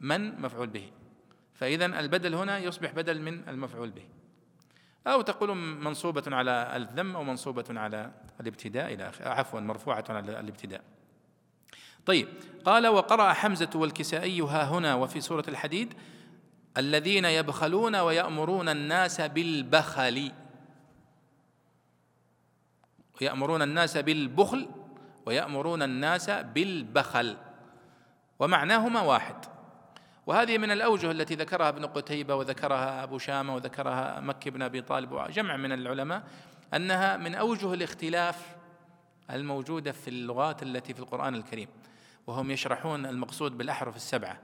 من مفعول به. فاذا البدل هنا يصبح بدل من المفعول به. أو تقول منصوبة على الذم أو منصوبة على الابتداء إلى عفوا مرفوعة على الابتداء. طيب قال وقرأ حمزة والكسائي ها هنا وفي سورة الحديد الذين يبخلون ويأمرون الناس بالبخل يأمرون الناس بالبخل ويأمرون الناس بالبخل ومعناهما واحد. وهذه من الأوجه التي ذكرها ابن قتيبة وذكرها أبو شامة وذكرها مكي بن أبي طالب وجمع من العلماء أنها من أوجه الاختلاف الموجودة في اللغات التي في القرآن الكريم وهم يشرحون المقصود بالأحرف السبعة.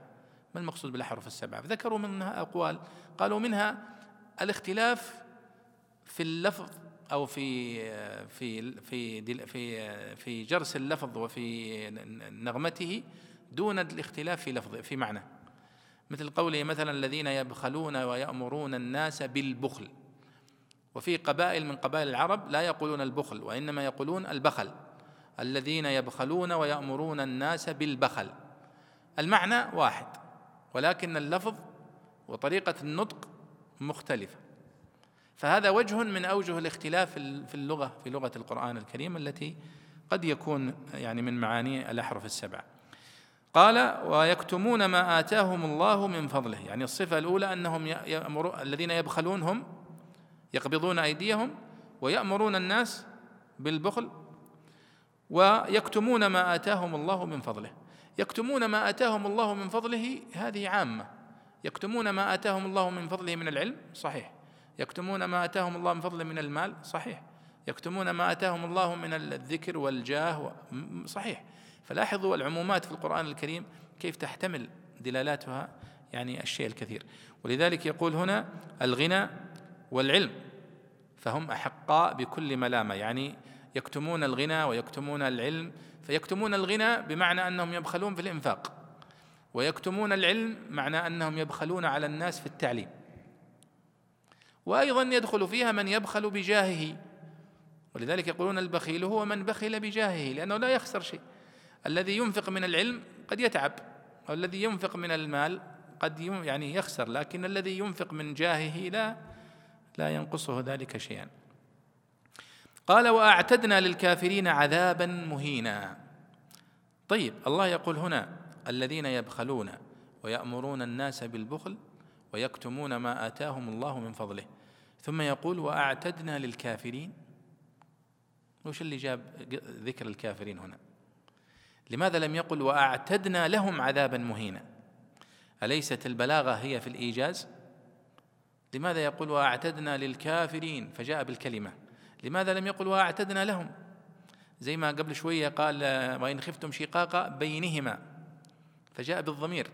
ما المقصود بالأحرف السبعة؟ ذكروا منها أقوال قالوا منها الاختلاف في اللفظ أو في في في في في جرس اللفظ وفي نغمته دون الاختلاف في لفظ في معنى. مثل قوله مثلا الذين يبخلون ويأمرون الناس بالبخل. وفي قبائل من قبائل العرب لا يقولون البخل وإنما يقولون البخل. الذين يبخلون ويأمرون الناس بالبخل. المعنى واحد ولكن اللفظ وطريقة النطق مختلفة. فهذا وجه من أوجه الاختلاف في اللغة في لغة القرآن الكريم التي قد يكون يعني من معاني الأحرف السبعة قال ويكتمون ما آتاهم الله من فضله. يعني الصفة الأولى أنهم يأمر الذين يبخلون هم يقبضون أيديهم ويأمرون الناس بالبخل ويكتمون ما آتاهم الله من فضله. يكتمون ما آتاهم الله من فضله هذه عامة. يكتمون ما آتاهم الله من فضله من العلم صحيح. يكتمون ما آتاهم الله من فضله من المال صحيح. يكتمون ما آتاهم الله من الذكر والجاه صحيح. فلاحظوا العمومات في القرآن الكريم كيف تحتمل دلالاتها يعني الشيء الكثير. ولذلك يقول هنا الغنى والعلم فهم أحقاء بكل ملامة. يعني يكتمون الغنى ويكتمون العلم فيكتمون الغنى بمعنى أنهم يبخلون في الإنفاق ويكتمون العلم معنى أنهم يبخلون على الناس في التعليم. وأيضا يدخل فيها من يبخل بجاهه. ولذلك يقولون البخيل هو من بخل بجاهه لأنه لا يخسر شيء. الذي ينفق من العلم قد يتعب والذي ينفق من المال قد يعني يخسر لكن الذي ينفق من جاهه لا لا ينقصه ذلك شيئا. قال وأعتدنا للكافرين عذابا مهينا. طيب الله يقول هنا الذين يبخلون ويأمرون الناس بالبخل ويكتمون ما آتاهم الله من فضله. ثم يقول وأعتدنا للكافرين. وش اللي جاب ذكر الكافرين هنا؟ لماذا لم يقل وأعتدنا لهم عذابا مهينا أليست البلاغة هي في الإيجاز؟ لماذا يقول وأعتدنا للكافرين فجاء بالكلمة. لماذا لم يقل وأعتدنا لهم زي ما قبل شوية قال وإن خفتم شقاق بينهما. فجاء بالضمير.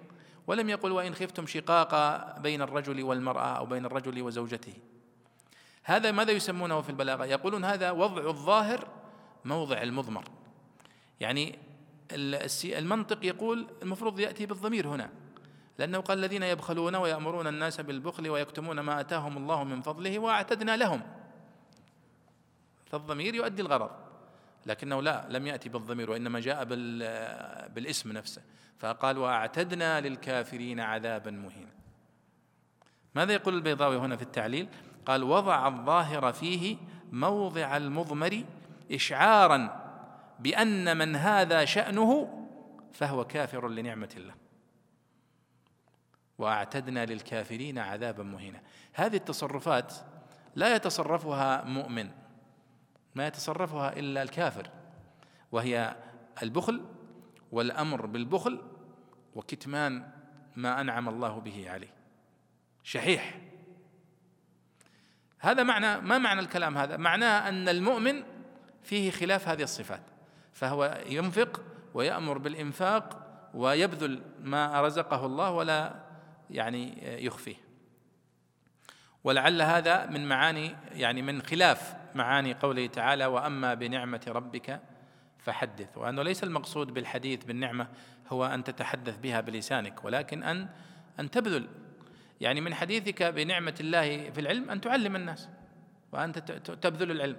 ولم يقل وإن خفتم شقاق بين الرجل والمرأة أو بين الرجل وزوجته. هذا ماذا يسمونه في البلاغة؟ يقولون هذا وضع الظاهر موضع المضمر. يعني المنطق يقول المفروض يأتي بالضمير هنا لأنه قال الذين يبخلون ويأمرون الناس بالبخل ويكتمون ما آتاهم الله من فضله وأعتدنا لهم. فالضمير يؤدي الغرض. لكنه لا لم يأتي بالضمير وإنما جاء بالاسم نفسه. فقال وأعتدنا للكافرين عذابا مهينا. ماذا يقول البيضاوي هنا في التعليل؟ قال وضع الظاهر فيه موضع المضمر اشعارا بأن من هذا شأنه فهو كافر لنعمة الله. وأعتدنا للكافرين عذابا مهينا. هذه التصرفات لا يتصرفها مؤمن. ما يتصرفها إلا الكافر وهي البخل والأمر بالبخل وكتمان ما أنعم الله به عليه. شحيح. هذا معنى ما معنى الكلام هذا؟ معناه أن المؤمن فيه خلاف هذه الصفات فهو ينفق ويأمر بالإنفاق ويبذل ما رزقه الله ولا يعني يخفيه. ولعل هذا من معاني يعني من خلاف معاني قوله تعالى وأما بنعمة ربك فحدث. وأنه ليس المقصود بالحديث بالنعمة هو أن تتحدث بها بلسانك ولكن أن أن تبذل. يعني من حديثك بنعمة الله في العلم أن تعلم الناس وأنت تبذل العلم.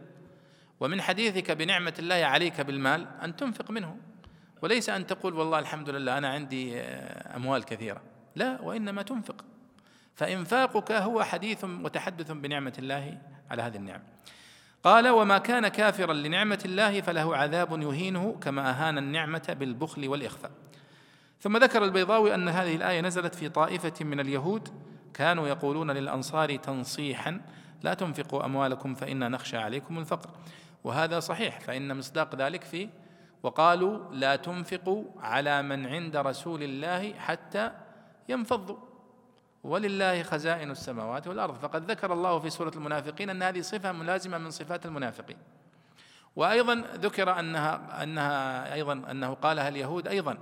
ومن حديثك بنعمة الله عليك بالمال أن تنفق منه. وليس أن تقول والله الحمد لله أنا عندي آه، أموال كثيرة. لا وإنما تنفق. فإنفاقك هو حديث وتحدث بنعمة الله على هذه النعمة قال وما كان كافرا لنعمة الله فله عذاب يهينه كما أهان النعمة بالبخل والإخفاء. ثم ذكر البيضاوي أن هذه الآية نزلت في طائفة من اليهود كانوا يقولون للأنصار تنصيحا لا تنفقوا أموالكم فإنا نخشى عليكم الفقر. وهذا صحيح فإن مصداق ذلك في وقالوا لا تنفقوا على من عند رسول الله حتى ينفضوا. ولله خزائن السماوات والأرض. فقد ذكر الله في سورة المنافقين أن هذه صفة ملازمة من صفات المنافقين. وأيضا ذكر أنها أنها أيضا أنه قالها اليهود أيضا.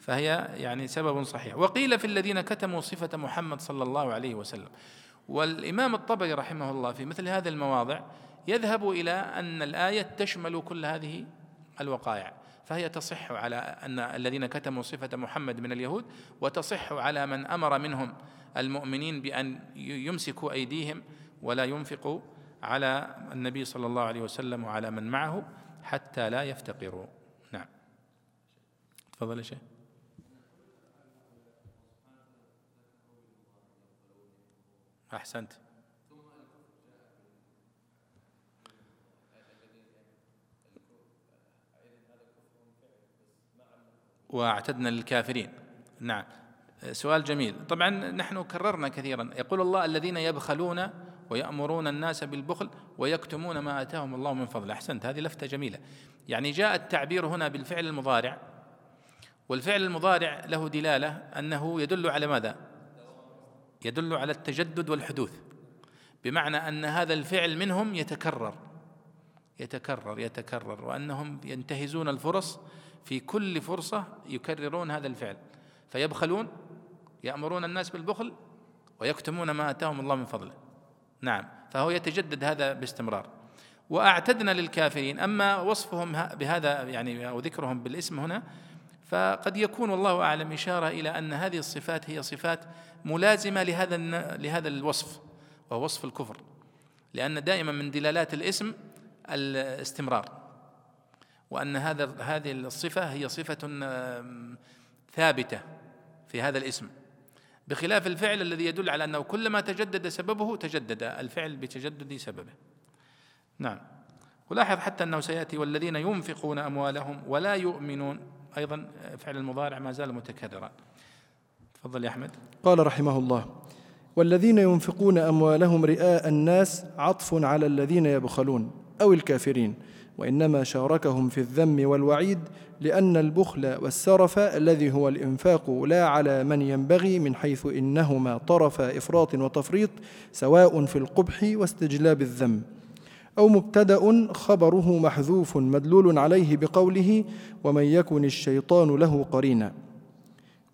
فهي يعني سبب صحيح. وقيل في الذين كتموا صفة محمد صلى الله عليه وسلم. والإمام الطبري رحمه الله في مثل هذه المواضع يذهب إلى أن الآية تشمل كل هذه الوقائع. فهي تصح على أن الذين كتموا صفة محمد من اليهود وتصح على من أمر منهم المؤمنين بأن يمسكوا أيديهم ولا ينفقوا على النبي صلى الله عليه وسلم وعلى من معه حتى لا يفتقروا. نعم. تفضل يا شيخ. أحسنت. واعتدنا للكافرين. نعم. سؤال جميل. طبعا نحن كررنا كثيرا. يقول الله الذين يبخلون ويأمرون الناس بالبخل ويكتمون ما آتاهم الله من فضله أحسنت. هذه لفتة جميلة. يعني جاء التعبير هنا بالفعل المضارع. والفعل المضارع له دلالة أنه يدل على ماذا؟ يدل على التجدد والحدوث. بمعنى أن هذا الفعل منهم يتكرر. يتكرر يتكرر. وأنهم ينتهزون الفرص في كل فرصة يكررون هذا الفعل. فيبخلون يأمرون الناس بالبخل ويكتمون ما آتاهم الله من فضله. نعم فهو يتجدد هذا باستمرار. وأعتدنا للكافرين. أما وصفهم بهذا يعني أو ذكرهم بالاسم هنا فقد يكون والله أعلم إشارة إلى أن هذه الصفات هي صفات ملازمة لهذا لهذا الوصف وهو وصف الكفر. لأن دائما من دلالات الاسم الاستمرار وأن هذا هذه الصفة هي صفة ثابتة في هذا الاسم. بخلاف الفعل الذي يدل على أنه كلما تجدد سببه تجدد الفعل بتجدد سببه. نعم. ولاحظ حتى أنه سيأتي والذين ينفقون أموالهم ولا يؤمنون. أيضا فعل المضارع ما زال متكررا. تفضل يا أحمد. قال رحمه الله والذين ينفقون أموالهم رئاء الناس عطف على الذين يبخلون أو الكافرين. وإنما شاركهم في الذم والوعيد لأن البخل والسرف الذي هو الإنفاق لا على من ينبغي من حيث إنهما طرف إفراط وتفريط سواء في القبح واستجلاب الذم. أو مبتدأ خبره محذوف مدلول عليه بقوله ومن يكن الشيطان له قرينا.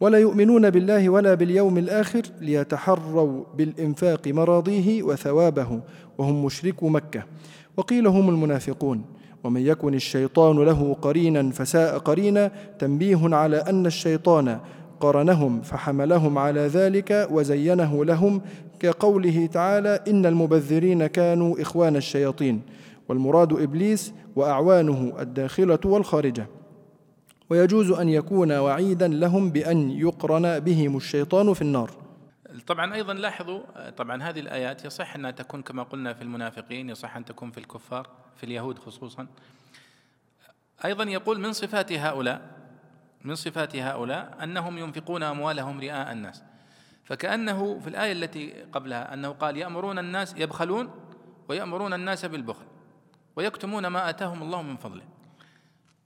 ولا يؤمنون بالله ولا باليوم الآخر ليتحروا بالإنفاق مراضيه وثوابه وهم مشركو مكة. وقيل هم المنافقون. ومن يكن الشيطان له قرينا فساء قرينا تنبيه على أن الشيطان قرنهم فحملهم على ذلك وزينه لهم كقوله تعالى إن المبذرين كانوا إخوان الشياطين والمراد إبليس وأعوانه الداخلة والخارجة. ويجوز أن يكون وعيدا لهم بأن يقرن بهم الشيطان في النار. طبعا أيضا لاحظوا طبعا هذه الآيات يصح أنها تكون كما قلنا في المنافقين يصح أن تكون في الكفار في اليهود خصوصا. أيضا يقول من صفات هؤلاء؟ من صفات هؤلاء؟ أنهم ينفقون أموالهم رئاء الناس. فكأنه في الآية التي قبلها أنه قال يأمرون الناس يبخلون ويأمرون الناس بالبخل ويكتمون ما آتاهم الله من فضله.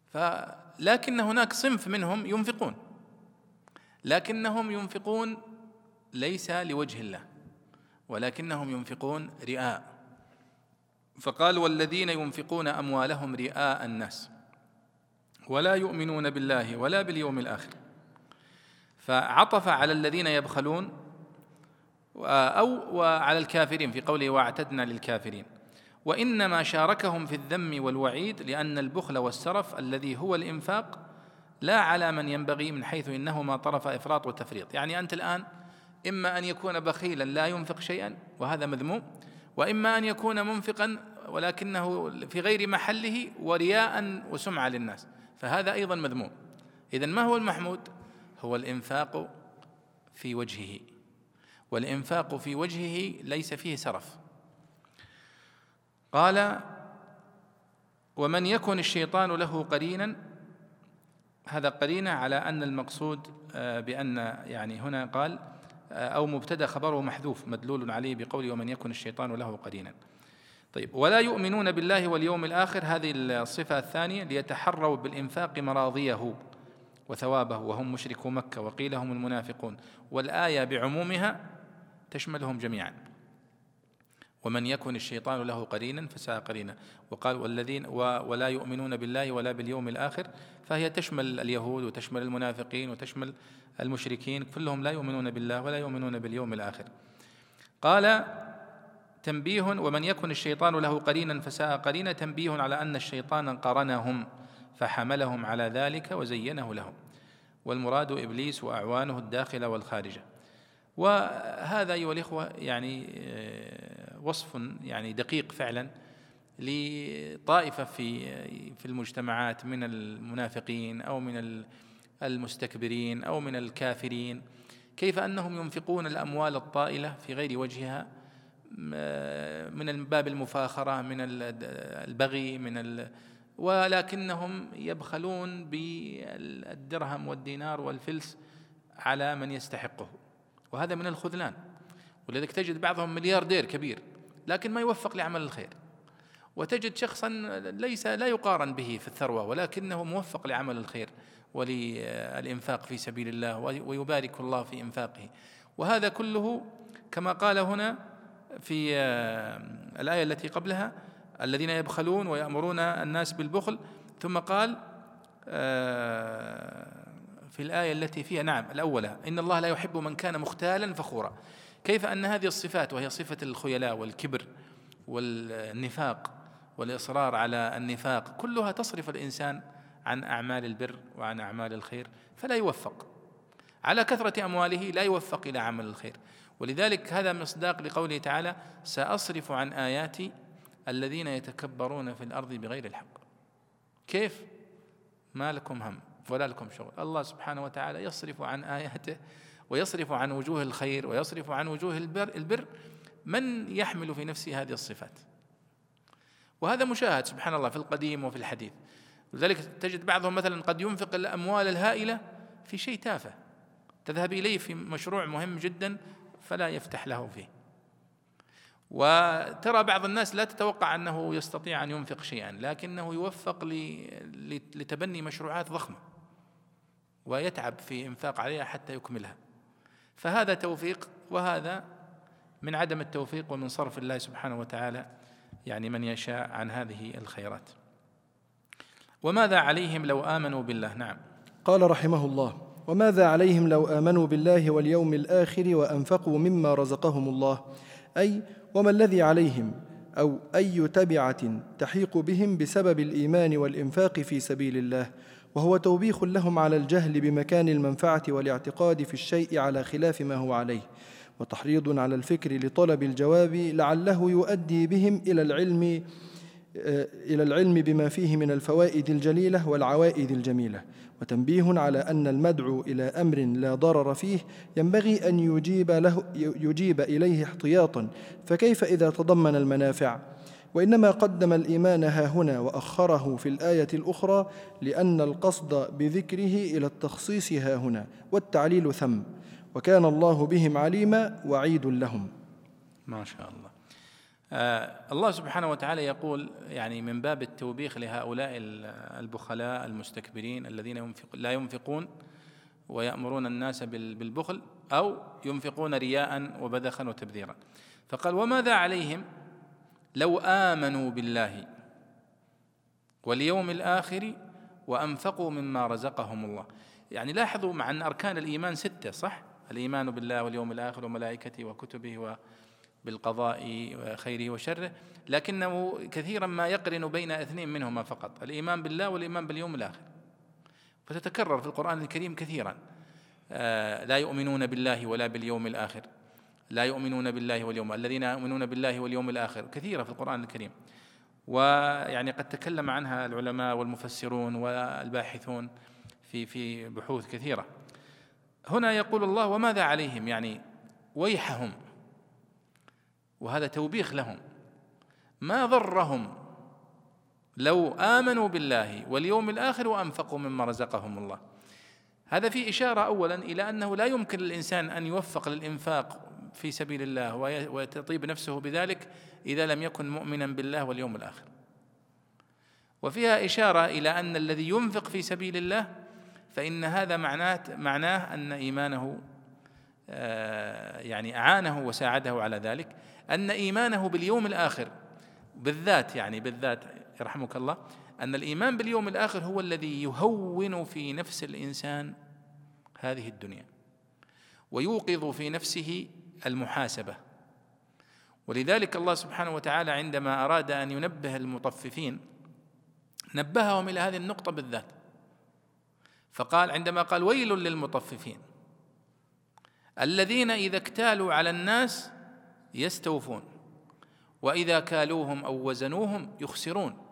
فلكن هناك صنف منهم ينفقون. لكنهم ينفقون ليس لوجه الله ولكنهم ينفقون رئاء. فقال والذين ينفقون أموالهم رئاء الناس ولا يؤمنون بالله ولا باليوم الآخر. فعطف على الذين يبخلون أو وعلى الكافرين في قوله واعتدنا للكافرين. وإنما شاركهم في الذم والوعيد لأن البخل والسرف الذي هو الإنفاق لا على من ينبغي من حيث إنهما طرف إفراط وتفريط. يعني أنت الآن إما أن يكون بخيلا لا ينفق شيئا وهذا مذموم وإما أن يكون منفقا ولكنه في غير محله ورياء وسمعة للناس. فهذا أيضا مذموم. اذا ما هو المحمود؟ هو الإنفاق في وجهه. والإنفاق في وجهه ليس فيه سرف. قال ومن يكن الشيطان له قرينا هذا قرينة على أن المقصود آه، بأن يعني هنا قال أو مبتدأ خبره محذوف مدلول عليه بقول ومن يكن الشيطان له قرينا طيب ولا يؤمنون بالله واليوم الآخر هذه الصفة الثانية ليتحروا بالإنفاق مراضيه وثوابه وهم مشركو مكة وقيل هم المنافقون. والآية بعمومها تشملهم جميعا. ومن يكن الشيطان له قرينا فساء قرينا. وقال والذين ولا يؤمنون بالله ولا باليوم الآخر فهي تشمل اليهود وتشمل المنافقين وتشمل المشركين كلهم لا يؤمنون بالله ولا يؤمنون باليوم الآخر. قال تنبيه ومن يكن الشيطان له قرينا فساء قرينا تنبيه على أن الشيطان قرنهم فحملهم على ذلك وزينه لهم. والمراد إبليس وأعوانه الداخلة والخارجة. وهذا أيها الإخوة يعني آه، وصف يعني دقيق فعلا لطائفة في في المجتمعات من المنافقين أو من المستكبرين أو من الكافرين كيف أنهم ينفقون الأموال الطائلة في غير وجهها من باب المفاخرة من البغي من ولكنهم يبخلون بالدرهم والدينار والفلس على من يستحقه وهذا من الخذلان. ولذلك تجد بعضهم ملياردير كبير. لكن ما يوفق لعمل الخير. وتجد شخصا ليس لا يقارن به في الثروة ولكنه موفق لعمل الخير وللإنفاق في سبيل الله ويبارك الله في إنفاقه. وهذا كله كما قال هنا في الآية التي قبلها الذين يبخلون ويأمرون الناس بالبخل ثم قال آه، في الآية التي فيها نعم الأولى إن الله لا يحب من كان مختالا فخورا. كيف أن هذه الصفات وهي صفة الخيلاء والكبر والنفاق والإصرار على النفاق كلها تصرف الإنسان عن أعمال البر وعن أعمال الخير فلا يوفق. على كثرة أمواله لا يوفق إلى عمل الخير. ولذلك هذا مصداق لقوله تعالى سأصرف عن آياتي الذين يتكبرون في الأرض بغير الحق. كيف؟ ما لكم هم ولا لكم شغل. الله سبحانه وتعالى يصرف عن آياته ويصرف عن وجوه الخير ويصرف عن وجوه البر, البر من يحمل في نفسه هذه الصفات. وهذا مشاهد سبحان الله في القديم وفي الحديث. لذلك تجد بعضهم مثلا قد ينفق الأموال الهائلة في شيء تافه. تذهب إليه في مشروع مهم جدا فلا يفتح له فيه. وترى بعض الناس لا تتوقع أنه يستطيع أن ينفق شيئا لكنه يوفق لتبني مشروعات ضخمة ويتعب في إنفاق عليها حتى يكملها. فهذا توفيق وهذا من عدم التوفيق ومن صرف الله سبحانه وتعالى يعني من يشاء عن هذه الخيرات. وماذا عليهم لو آمنوا بالله؟ نعم. قال رحمه الله وماذا عليهم لو آمنوا بالله واليوم الآخر وأنفقوا مما رزقهم الله؟ أي وما الذي عليهم؟ أو أي تبعة تحيق بهم بسبب الإيمان والإنفاق في سبيل الله؟ وهو توبيخ لهم على الجهل بمكان المنفعة والاعتقاد في الشيء على خلاف ما هو عليه وتحريض على الفكر لطلب الجواب لعله يؤدي بهم إلى العلم آه، إلى العلم بما فيه من الفوائد الجليلة والعوائد الجميلة وتنبيه على أن المدعو إلى أمر لا ضرر فيه ينبغي أن يجيب, له يجيب إليه احتياطا فكيف إذا تضمن المنافع؟ وإنما قدم الإيمان ها هنا وأخره في الآية الأخرى لأن القصد بذكره إلى التخصيص ها هنا والتعليل ثم وكان الله بهم عليما وعيد لهم. ما شاء الله. آه الله سبحانه وتعالى يقول يعني من باب التوبيخ لهؤلاء البخلاء المستكبرين الذين ينفق لا ينفقون ويأمرون الناس بالبخل أو ينفقون رياء وبذخا وتبذيرا. فقال وماذا عليهم؟ لو آمنوا بالله واليوم الآخر وأنفقوا مما رزقهم الله. يعني لاحظوا مع أن أركان الإيمان ستة صح؟ الإيمان بالله واليوم الآخر وملائكته وكتبه بالقضاء خيره وشره. لكنه كثيرا ما يقرن بين اثنين منهما فقط الإيمان بالله والإيمان باليوم الآخر. فتتكرر في القرآن الكريم كثيرا. آه، لا يؤمنون بالله ولا باليوم الآخر. لا يؤمنون بالله واليوم الذين يؤمنون بالله واليوم الآخر كثيرة في القرآن الكريم. ويعني قد تكلم عنها العلماء والمفسرون والباحثون في في بحوث كثيرة. هنا يقول الله وماذا عليهم؟ يعني ويحهم. وهذا توبيخ لهم. ما ضرهم؟ لو آمنوا بالله واليوم الآخر وأنفقوا مما رزقهم الله. هذا في إشارة أولا إلى أنه لا يمكن للإنسان أن يوفق للإنفاق في سبيل الله وتطيب نفسه بذلك إذا لم يكن مؤمنا بالله واليوم الآخر. وفيها إشارة إلى أن الذي ينفق في سبيل الله فإن هذا معناه معناه أن إيمانه آه، يعني أعانه وساعده على ذلك. أن إيمانه باليوم الآخر بالذات يعني بالذات يرحمك الله أن الإيمان باليوم الآخر هو الذي يهون في نفس الإنسان هذه الدنيا ويوقظ في نفسه المحاسبة. ولذلك الله سبحانه وتعالى عندما أراد أن ينبه المطففين نبههم إلى هذه النقطة بالذات. فقال عندما قال ويل للمطففين الذين إذا اكتالوا على الناس يستوفون وإذا كالوهم أو وزنوهم يخسرون.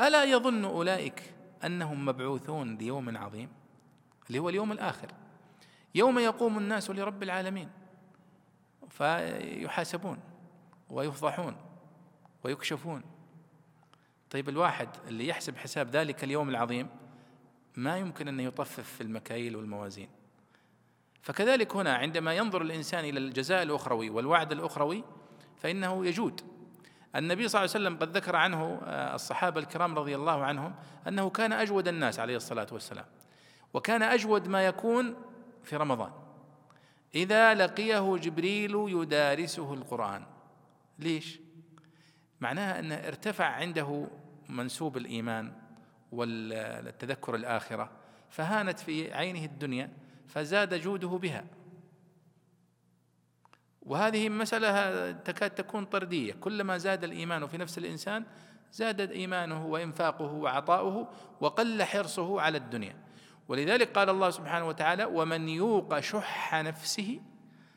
ألا يظن أولئك أنهم مبعوثون ليوم عظيم اللي هو اليوم الآخر. يوم يقوم الناس لرب العالمين. فيحاسبون ويفضحون ويكشفون. طيب الواحد اللي يحسب حساب ذلك اليوم العظيم ما يمكن أن يطفف في المكاييل والموازين. فكذلك هنا عندما ينظر الإنسان إلى الجزاء الأخروي والوعد الأخروي فإنه يجود. النبي صلى الله عليه وسلم قد ذكر عنه آه، الصحابة الكرام رضي الله عنهم أنه كان أجود الناس عليه الصلاة والسلام. وكان أجود ما يكون في رمضان. إذا لقيه جبريل يدارسه القرآن. ليش؟ معناها أنه ارتفع عنده منسوب الإيمان والتذكر الآخرة فهانت في عينه الدنيا فزاد جوده بها. وهذه مسألة تكاد تكون طردية. كلما زاد الإيمان في نفس الإنسان زاد إيمانه وإنفاقه وعطاؤه وقل حرصه على الدنيا. ولذلك قال الله سبحانه وتعالى ومن يوق شح نفسه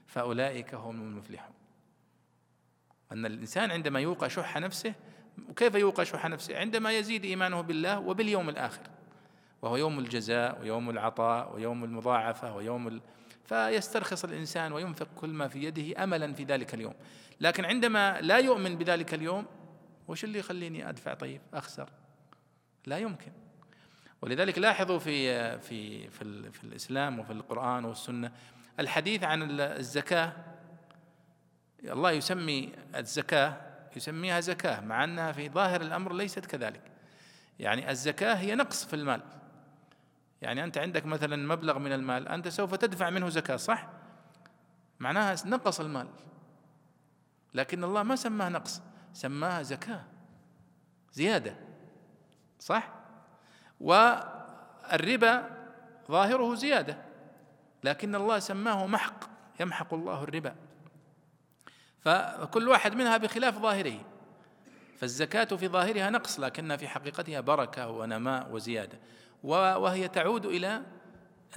فأولئك هم المفلحون. أن الإنسان عندما يوق شح نفسه وكيف يوق شح نفسه؟ عندما يزيد إيمانه بالله وباليوم الآخر وهو يوم الجزاء ويوم العطاء ويوم المضاعفة ويوم ال... فيسترخص الإنسان وينفق كل ما في يده أملا في ذلك اليوم. لكن عندما لا يؤمن بذلك اليوم وش اللي يخليني أدفع طيب؟ أخسر. لا يمكن. ولذلك لاحظوا في في في, في الإسلام وفي القرآن والسنة الحديث عن الزكاة. الله يسمي الزكاة يسميها زكاة مع أنها في ظاهر الأمر ليست كذلك. يعني الزكاة هي نقص في المال. يعني أنت عندك مثلا مبلغ من المال أنت سوف تدفع منه زكاة صح؟ معناها نقص المال. لكن الله ما سماه نقص سماها زكاة. زيادة. صح؟ والربا ظاهره زيادة لكن الله سماه محق يمحق الله الربا. فكل واحد منها بخلاف ظاهره. فالزكاة في ظاهرها نقص لكنها في حقيقتها بركة ونماء وزيادة. وهي تعود إلى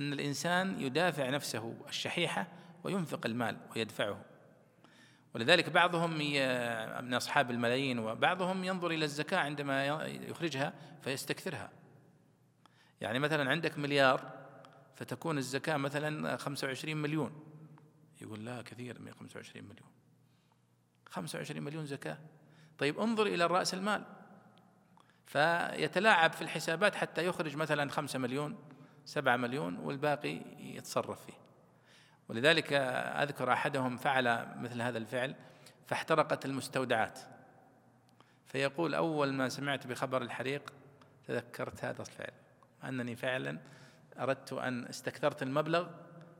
أن الإنسان يدافع نفسه الشحيحة وينفق المال ويدفعه. ولذلك بعضهم من أصحاب الملايين وبعضهم ينظر إلى الزكاة عندما يخرجها فيستكثرها. يعني مثلا عندك مليار فتكون الزكاة مثلا 25 مليون. يقول لا كثير 125 مليون. 25 مليون زكاة. طيب انظر إلى رأس المال. فيتلاعب في الحسابات حتى يخرج مثلا خمسة مليون سبعة مليون والباقي يتصرف فيه. ولذلك أذكر أحدهم فعل مثل هذا الفعل فاحترقت المستودعات. فيقول أول ما سمعت بخبر الحريق تذكرت هذا الفعل. أنني فعلا أردت أن استكثرت المبلغ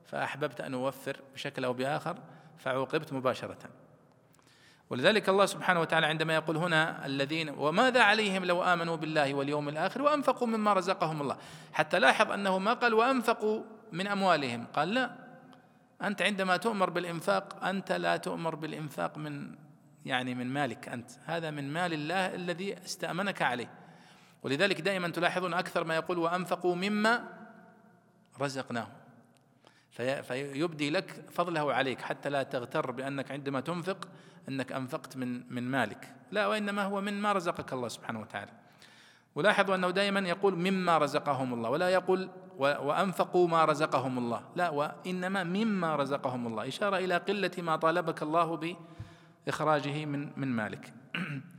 فأحببت أن أوفر بشكل أو بآخر فعوقبت مباشرة. ولذلك الله سبحانه وتعالى عندما يقول هنا الذين وماذا عليهم لو آمنوا بالله واليوم الآخر وأنفقوا مما رزقهم الله؟ حتى لاحظ أنه ما قال وأنفقوا من أموالهم قال لا أنت عندما تؤمر بالإنفاق أنت لا تؤمر بالإنفاق من يعني من مالك أنت هذا من مال الله الذي استأمنك عليه. ولذلك دائما تلاحظون أكثر ما يقول وأنفقوا مما رزقناهم. فيبدي لك فضله عليك حتى لا تغتر بأنك عندما تنفق أنك أنفقت من من مالك. لا وإنما هو من ما رزقك الله سبحانه وتعالى. ولاحظوا أنه دائما يقول مما رزقهم الله ولا يقول وأنفقوا ما رزقهم الله. لا وإنما مما رزقهم الله. إشارة إلى قلة ما طالبك الله بإخراجه من من مالك.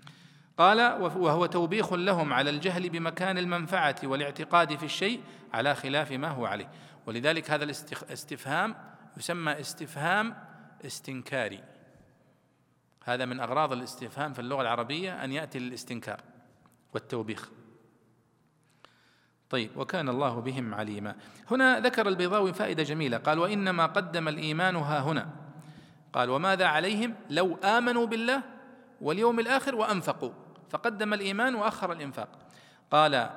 قال وهو توبيخ لهم على الجهل بمكان المنفعة والاعتقاد في الشيء على خلاف ما هو عليه. ولذلك هذا الاستفهام يسمى استفهام استنكاري. هذا من أغراض الاستفهام في اللغة العربية أن يأتي للاستنكار والتوبيخ. طيب وكان الله بهم عليما. هنا ذكر البيضاوي فائدة جميلة. قال وإنما قدم الإيمان ها هنا. قال وماذا عليهم لو آمنوا بالله واليوم الآخر وأنفقوا؟ فقدم الإيمان وأخر الإنفاق. قال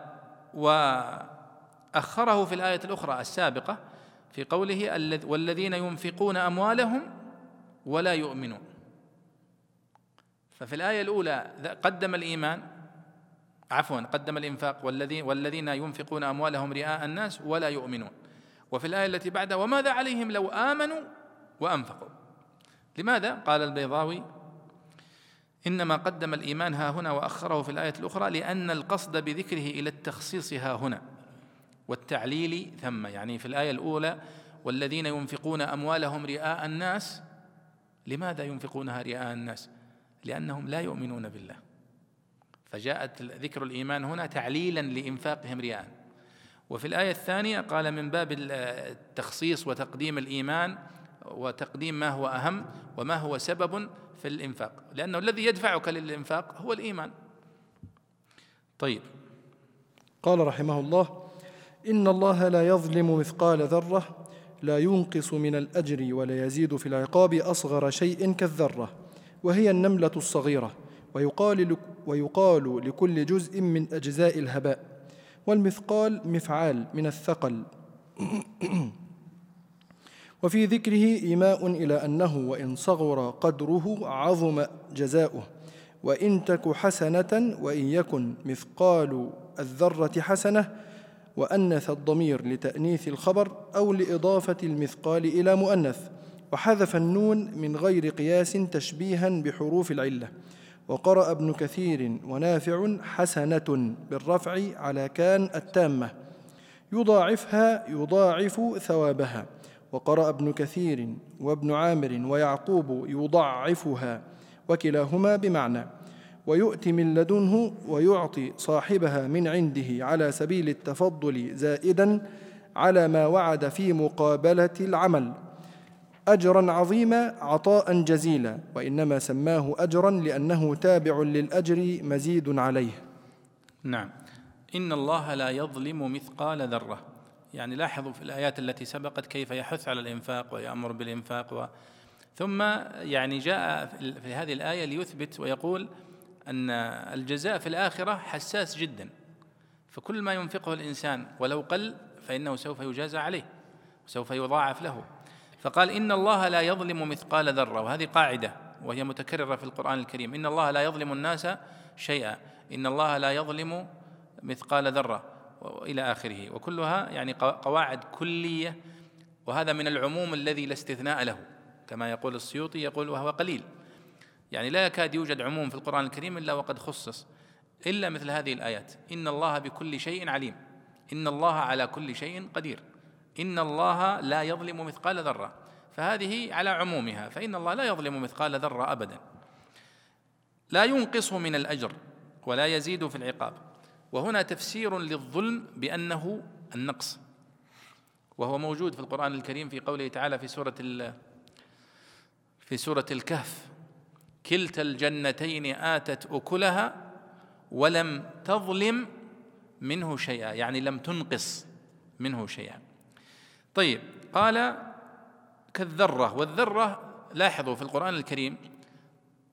وأخره في الآية الأخرى السابقة في قوله والذين ينفقون أموالهم ولا يؤمنون. ففي الآية الأولى قدم الإيمان عفوا قدم الإنفاق والذين والذين ينفقون أموالهم رئاء الناس ولا يؤمنون. وفي الآية التي بعدها وماذا عليهم لو آمنوا وأنفقوا؟ لماذا؟ قال البيضاوي إنما قدم الإيمان ها هنا وأخره في الآية الأخرى لأن القصد بذكره إلى التخصيص ها هنا والتعليل ثم يعني في الآية الأولى والذين ينفقون أموالهم رئاء الناس لماذا ينفقونها رئاء الناس؟ لأنهم لا يؤمنون بالله فجاءت ذكر الإيمان هنا تعليلا لإنفاقهم رياء وفي الآية الثانية قال من باب التخصيص وتقديم الإيمان وتقديم ما هو أهم وما هو سبب في الإنفاق. لأنه الذي يدفعك للإنفاق هو الإيمان. طيب. قال رحمه الله إن الله لا يظلم مثقال ذرة لا ينقص من الأجر ولا يزيد في العقاب أصغر شيء كالذرة وهي النملة الصغيرة ويقال, ويقال لكل جزء من أجزاء الهباء والمثقال مفعال من الثقل. وفي ذكره إيماء إلى أنه وإن صغر قدره عظم جزاؤه وإن تك حسنة وإن يكن مثقال الذرة حسنة وأنث الضمير لتأنيث الخبر أو لإضافة المثقال إلى مؤنث وحذف النون من غير قياس تشبيها بحروف العلة وقرأ ابن كثير ونافع حسنة بالرفع على كان التامة يضاعفها يضاعف ثوابها. وقرأ ابن كثير وابن عامر ويعقوب يضعفها وكلاهما بمعنى ويؤتي من لدنه ويعطي صاحبها من عنده على سبيل التفضل زائدا على ما وعد في مقابلة العمل. اجرا عظيما عطاء جزيلا وإنما سماه اجرا لأنه تابع للأجر مزيد عليه. نعم. إن الله لا يظلم مثقال ذرة. يعني لاحظوا في الآيات التي سبقت كيف يحث على الإنفاق ويأمر بالإنفاق و ثم يعني جاء في هذه الآية ليثبت ويقول أن الجزاء في الآخرة حساس جدا فكل ما ينفقه الإنسان ولو قل فإنه سوف يجازى عليه وسوف يضاعف له. فقال إن الله لا يظلم مثقال ذرة وهذه قاعدة وهي متكررة في القرآن الكريم. إن الله لا يظلم الناس شيئا إن الله لا يظلم مثقال ذرة. إلى آخره. وكلها يعني قواعد كلية. وهذا من العموم الذي لا استثناء له. كما يقول السيوطي يقول وهو قليل. يعني لا يكاد يوجد عموم في القرآن الكريم إلا وقد خصص. إلا مثل هذه الآيات. إن الله بكل شيء عليم. إن الله على كل شيء قدير. إن الله لا يظلم مثقال ذرة. فهذه على عمومها. فإن الله لا يظلم مثقال ذرة أبدا. لا ينقص من الأجر ولا يزيد في العقاب. وهنا تفسير للظلم بأنه النقص. وهو موجود في القرآن الكريم في قوله تعالى في سورة في سورة الكهف. كلتا الجنتين آتت أكلها ولم تظلم منه شيئا يعني لم تنقص منه شيئا. طيب قال كالذرة والذرة لاحظوا في القرآن الكريم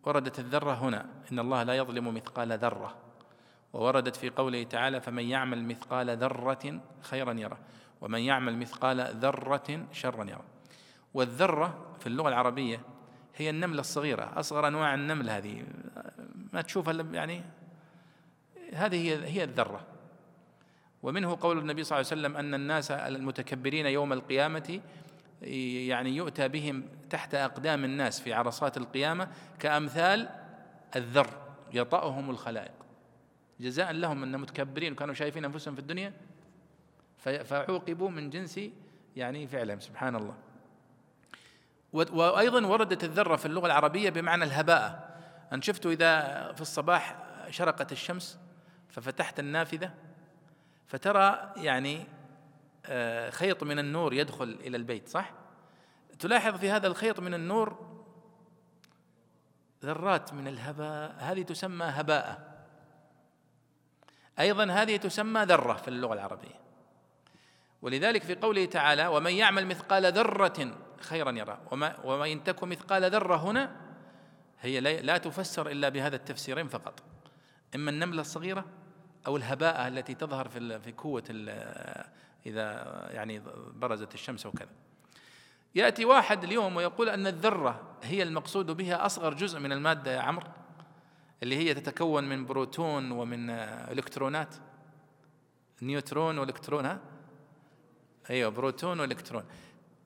وردت الذرة هنا إن الله لا يظلم مثقال ذرة. ووردت في قوله تعالى فمن يعمل مثقال ذرة خيرا يره ومن يعمل مثقال ذرة شرا يره. والذرة في اللغة العربية هي النملة الصغيرة أصغر أنواع النمل هذه. ما تشوفها يعني هذه هي هي الذرة. ومنه قول النبي صلى الله عليه وسلم أن الناس المتكبرين يوم القيامة يعني يؤتى بهم تحت أقدام الناس في عرصات القيامة كأمثال الذر يطأهم الخلائق. جزاء لهم أن متكبرين كانوا شايفين أنفسهم في الدنيا فعوقبوا من جنس يعني فعلهم سبحان الله. وأيضا وردت الذرة في اللغة العربية بمعنى الهباء أن شفتوا إذا في الصباح شرقت الشمس ففتحت النافذة فترى يعني آه، خيط من النور يدخل إلى البيت صح؟ تلاحظ في هذا الخيط من النور ذرات من الهباء هذه تسمى هباء أيضا هذه تسمى ذرة في اللغة العربية. ولذلك في قوله تعالى ومن يعمل مثقال ذرة خيرا يرى وما وإن تك مثقال ذرة هنا هي لا تفسر إلا بهذا التفسيرين فقط. إما النملة الصغيرة أو الهباء التي تظهر في في كوة إذا يعني برزت الشمس وكذا. يأتي واحد اليوم ويقول أن الذرة هي المقصود بها أصغر جزء من المادة يا عمرو. اللي هي تتكون من بروتون ومن إلكترونات. نيوترون وإلكترون ها؟ أيوه بروتون وإلكترون.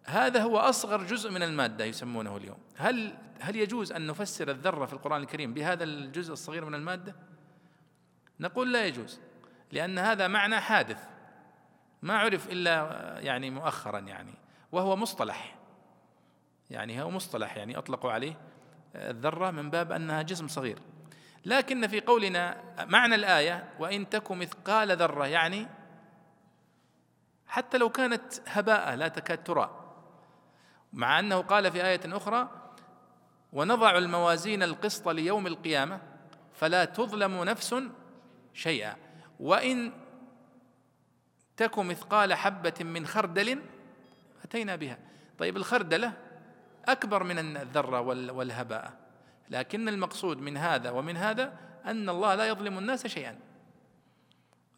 هذا هو أصغر جزء من المادة يسمونه اليوم. هل هل يجوز أن نفسر الذرة في القرآن الكريم بهذا الجزء الصغير من المادة؟ نقول لا يجوز لأن هذا معنى حادث ما عرف إلا يعني مؤخرا يعني وهو مصطلح. يعني هو مصطلح يعني أطلقوا عليه الذرة من باب أنها جسم صغير. لكن في قولنا معنى الآية وإن تك مثقال ذرة يعني حتى لو كانت هباء لا تكاد ترى. مع أنه قال في آية أخرى ونضع الموازين القسط ليوم القيامة فلا تظلم نفس شيئا. وإن تك مثقال حبة من خردل أتينا بها. طيب الخردلة أكبر من الذرة والهباء. لكن المقصود من هذا ومن هذا أن الله لا يظلم الناس شيئا.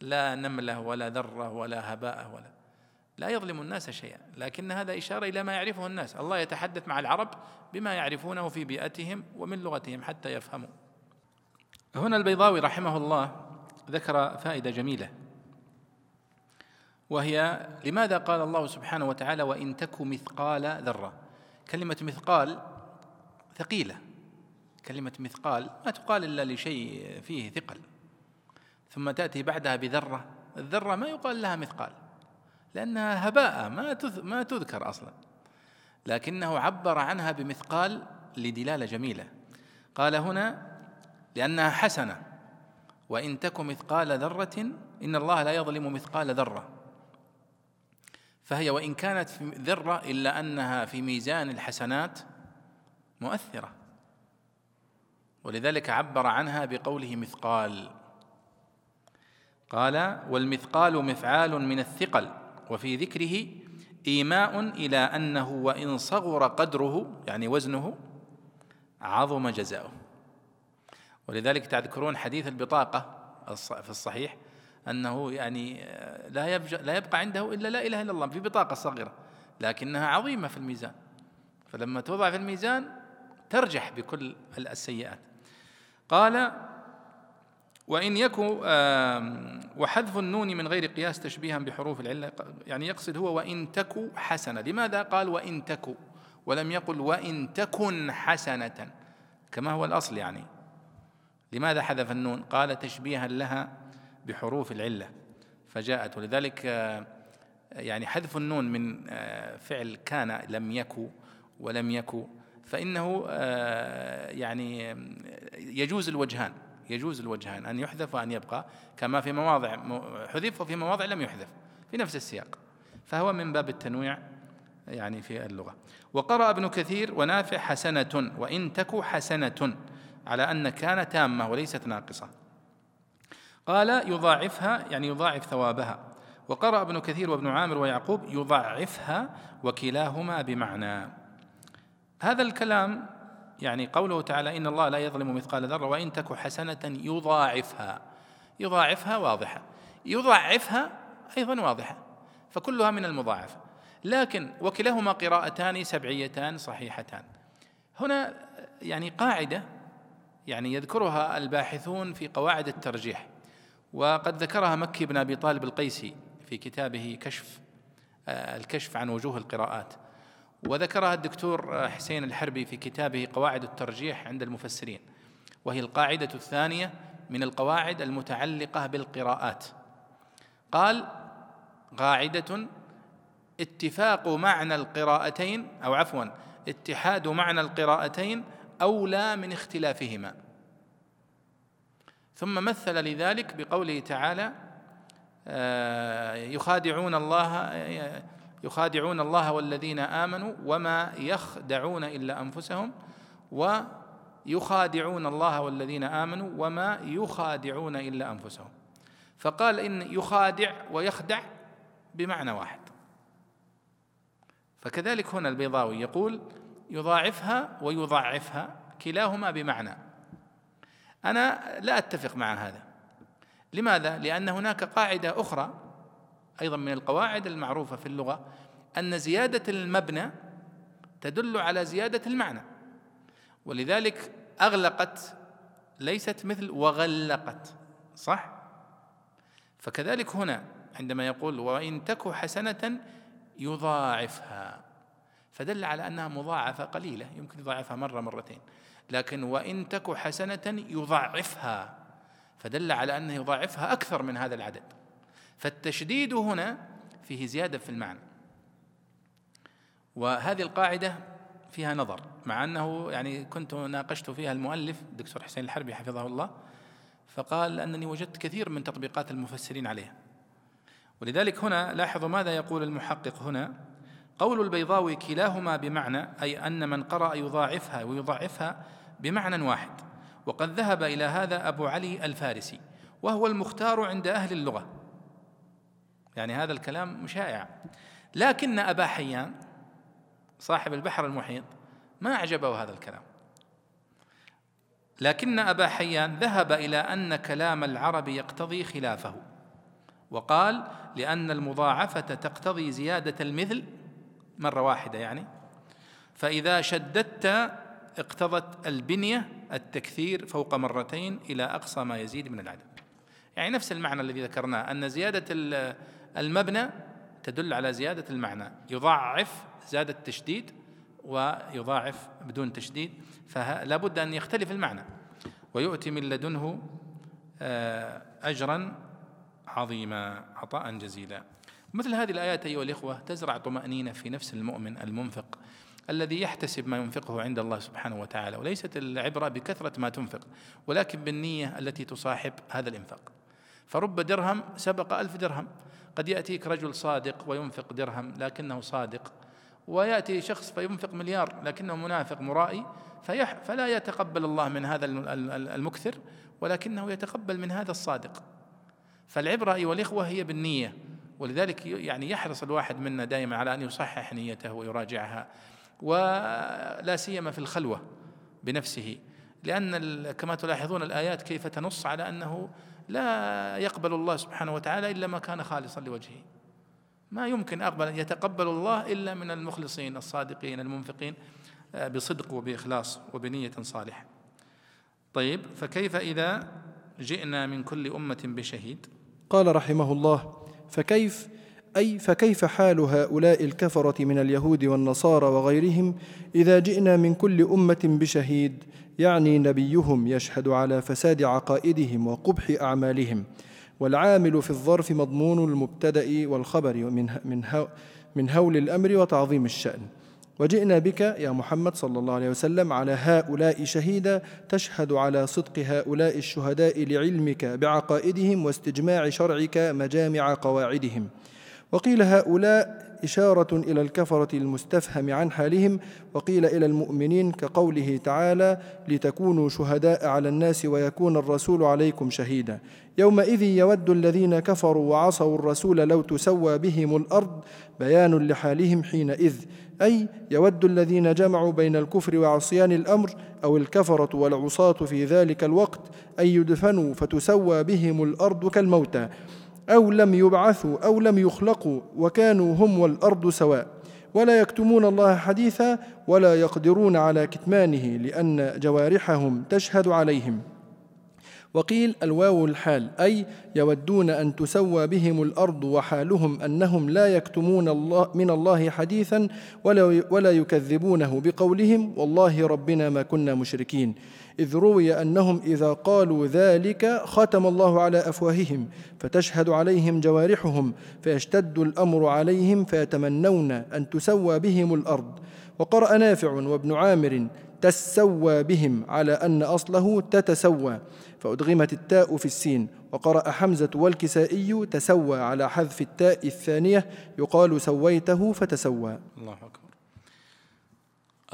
لا نملة ولا ذرة ولا هباء ولا لا يظلم الناس شيئا. لكن هذا إشارة إلى ما يعرفه الناس. الله يتحدث مع العرب بما يعرفونه في بيئتهم ومن لغتهم حتى يفهموا. هنا البيضاوي رحمه الله ذكر فائدة جميلة وهي لماذا قال الله سبحانه وتعالى وإن تك مثقال ذرة كلمة مثقال ثقيلة. كلمة مثقال ما تقال إلا لشيء فيه ثقل. ثم تأتي بعدها بذرة. الذرة ما يقال لها مثقال لأنها هباء ما ما تذكر أصلا. لكنه عبر عنها بمثقال لدلالة جميلة. قال هنا لأنها حسنة. وإن تك مثقال ذرة إن الله لا يظلم مثقال ذرة. فهي وإن كانت ذرة إلا أنها في ميزان الحسنات مؤثرة. ولذلك عبر عنها بقوله مثقال. قال والمثقال مفعال من الثقل وفي ذكره إيماء إلى أنه وإن صغر قدره يعني وزنه عظم جزاؤه ولذلك تذكرون حديث البطاقة في الصحيح أنه يعني لا لا يبقى عنده إلا لا إله إلا الله في بطاقة صغيرة لكنها عظيمة في الميزان. فلما توضع في الميزان ترجح بكل السيئات. قال وإن يكن وحذف النون من غير قياس تشبيها بحروف العلة يعني يقصد هو وإن تك حسنة. لماذا قال وإن تك؟ ولم يقل وإن تكن حسنة كما هو الأصل يعني. لماذا حذف النون؟ قال تشبيها لها بحروف العلة فجاءت. ولذلك يعني حذف النون من فعل كان لم يكو ولم يكو فإنه يعني يجوز الوجهان يجوز الوجهان أن يحذف وأن يبقى كما في مواضع حذف وفي مواضع لم يحذف في نفس السياق. فهو من باب التنويع يعني في اللغة. وقرأ ابن كثير ونافع حسنة وإن تك حسنة على أن كان تامة وليست ناقصة. قال يضاعفها يعني يضاعف ثوابها. وقرأ ابن كثير وابن عامر ويعقوب يضاعفها وكلاهما بمعنى. هذا الكلام يعني قوله تعالى إن الله لا يظلم مثقال ذرة وإن تك حسنة يضاعفها. يضاعفها واضحة. يضاعفها أيضا واضحة. فكلها من المضاعفة لكن وكلاهما قراءتان سبعيتان صحيحتان. هنا يعني قاعدة يعني يذكرها الباحثون في قواعد الترجيح. وقد ذكرها مكي بن أبي طالب القيسي في كتابه كشف آه، الكشف عن وجوه القراءات. وذكرها الدكتور حسين الحربي في كتابه قواعد الترجيح عند المفسرين وهي القاعدة الثانية من القواعد المتعلقة بالقراءات. قال قاعدة اتفاق معنى القراءتين أو عفوا اتحاد معنى القراءتين أولى من اختلافهما. ثم مثل لذلك بقوله تعالى آه، يخادعون الله يخادعون الله والذين آمنوا وما يخدعون إلا أنفسهم ويخادعون الله والذين آمنوا وما يخادعون إلا أنفسهم. فقال إن يخادع ويخدع بمعنى واحد. فكذلك هنا البيضاوي يقول يضاعفها ويضعفها كلاهما بمعنى. أنا لا أتفق مع هذا. لماذا؟ لأن هناك قاعدة أخرى أيضا من القواعد المعروفة في اللغة أن زيادة المبنى تدل على زيادة المعنى ولذلك أغلقت ليست مثل وغلقت صح؟ فكذلك هنا عندما يقول وإن تك حسنة يضاعفها فدل على أنها مضاعفة قليلة يمكن يضاعفها مرة مرتين لكن وإن تك حسنة يضاعفها فدل على أنه يضاعفها أكثر من هذا العدد. فالتشديد هنا فيه زيادة في المعنى. وهذه القاعدة فيها نظر مع أنه يعني كنت ناقشت فيها المؤلف الدكتور حسين الحربي حفظه الله فقال أنني وجدت كثير من تطبيقات المفسرين عليها. ولذلك هنا لاحظوا ماذا يقول المحقق هنا. قول البيضاوي كلاهما بمعنى أي أن من قرأ يضاعفها ويضاعفها بمعنى واحد. وقد ذهب إلى هذا أبو علي الفارسي وهو المختار عند أهل اللغة. يعني هذا الكلام شائع لكن أبا حيان صاحب البحر المحيط ما أعجبه هذا الكلام. لكن أبا حيان ذهب إلى أن كلام العرب يقتضي خلافه وقال لأن المضاعفة تقتضي زيادة المثل. مرة واحدة يعني. فإذا شددت اقتضت البنية التكثير فوق مرتين إلى أقصى ما يزيد من العدد يعني نفس المعنى الذي ذكرناه أن زيادة المبنى تدل على زيادة المعنى. يضاعف زاد التشديد ويضاعف بدون تشديد فلا بد أن يختلف المعنى. ويؤتي من لدنه آه، أجرا عظيما عطاء جزيلا. مثل هذه الآيات أيها الإخوة تزرع طمأنينة في نفس المؤمن المنفق الذي يحتسب ما ينفقه عند الله سبحانه وتعالى وليست العبرة بكثرة ما تنفق ولكن بالنية التي تصاحب هذا الإنفاق. فرب درهم سبق ألف درهم. قد يأتيك رجل صادق وينفق درهم لكنه صادق ويأتي شخص فينفق مليار لكنه منافق مرائي فلا يتقبل الله من هذا المكثر ولكنه يتقبل من هذا الصادق. فالعبرة أيها الإخوة هي بالنية ولذلك يعني يحرص الواحد منا دائما على أن يصحح نيته ويراجعها ولا سيما في الخلوة بنفسه لأن كما تلاحظون الآيات كيف تنص على أنه لا يقبل الله سبحانه وتعالى إلا ما كان خالصا لوجهه. ما يمكن أقبل يتقبل الله إلا من المخلصين الصادقين المنفقين آه، بصدق وبإخلاص وبنية صالحة. طيب فكيف إذا جئنا من كل أمة بشهيد؟ قال رحمه الله فكيف أي فكيف حال هؤلاء الكفرة من اليهود والنصارى وغيرهم إذا جئنا من كل أمة بشهيد؟ يعني نبيهم يشهد على فساد عقائدهم وقبح أعمالهم. والعامل في الظرف مضمون المبتدأ والخبر من هول الأمر وتعظيم الشأن. وجئنا بك يا محمد صلى الله عليه وسلم على هؤلاء شهيدا تشهد على صدق هؤلاء الشهداء لعلمك بعقائدهم واستجماع شرعك مجامع قواعدهم. وقيل هؤلاء إشارة إلى الكفرة المستفهم عن حالهم وقيل إلى المؤمنين كقوله تعالى لتكونوا شهداء على الناس ويكون الرسول عليكم شهيدا يومئذ يود الذين كفروا وعصوا الرسول لو تسوى بهم الأرض بيان لحالهم حينئذ. أي يود الذين جمعوا بين الكفر وعصيان الأمر أو الكفرة والعصاة في ذلك الوقت أن يدفنوا فتسوى بهم الأرض كالموتى. أو لم يبعثوا أو لم يخلقوا وكانوا هم والأرض سواء. ولا يكتمون الله حديثا ولا يقدرون على كتمانه لأن جوارحهم تشهد عليهم. وقيل الواو الحال أي يودون أن تسوى بهم الأرض وحالهم أنهم لا يكتمون الله من الله حديثا ولا, ولا يكذبونه بقولهم والله ربنا ما كنا مشركين. إذ روي أنهم إذا قالوا ذلك ختم الله على أفواههم فتشهد عليهم جوارحهم فيشتد الأمر عليهم فيتمنون أن تسوى بهم الأرض. وقرأ نافع وابن عامر تسوى بهم على أن أصله تتسوى فأدغمت التاء في السين. وقرأ حمزة والكسائي تسوى على حذف التاء الثانية يقال سويته فتسوى. الله أكبر.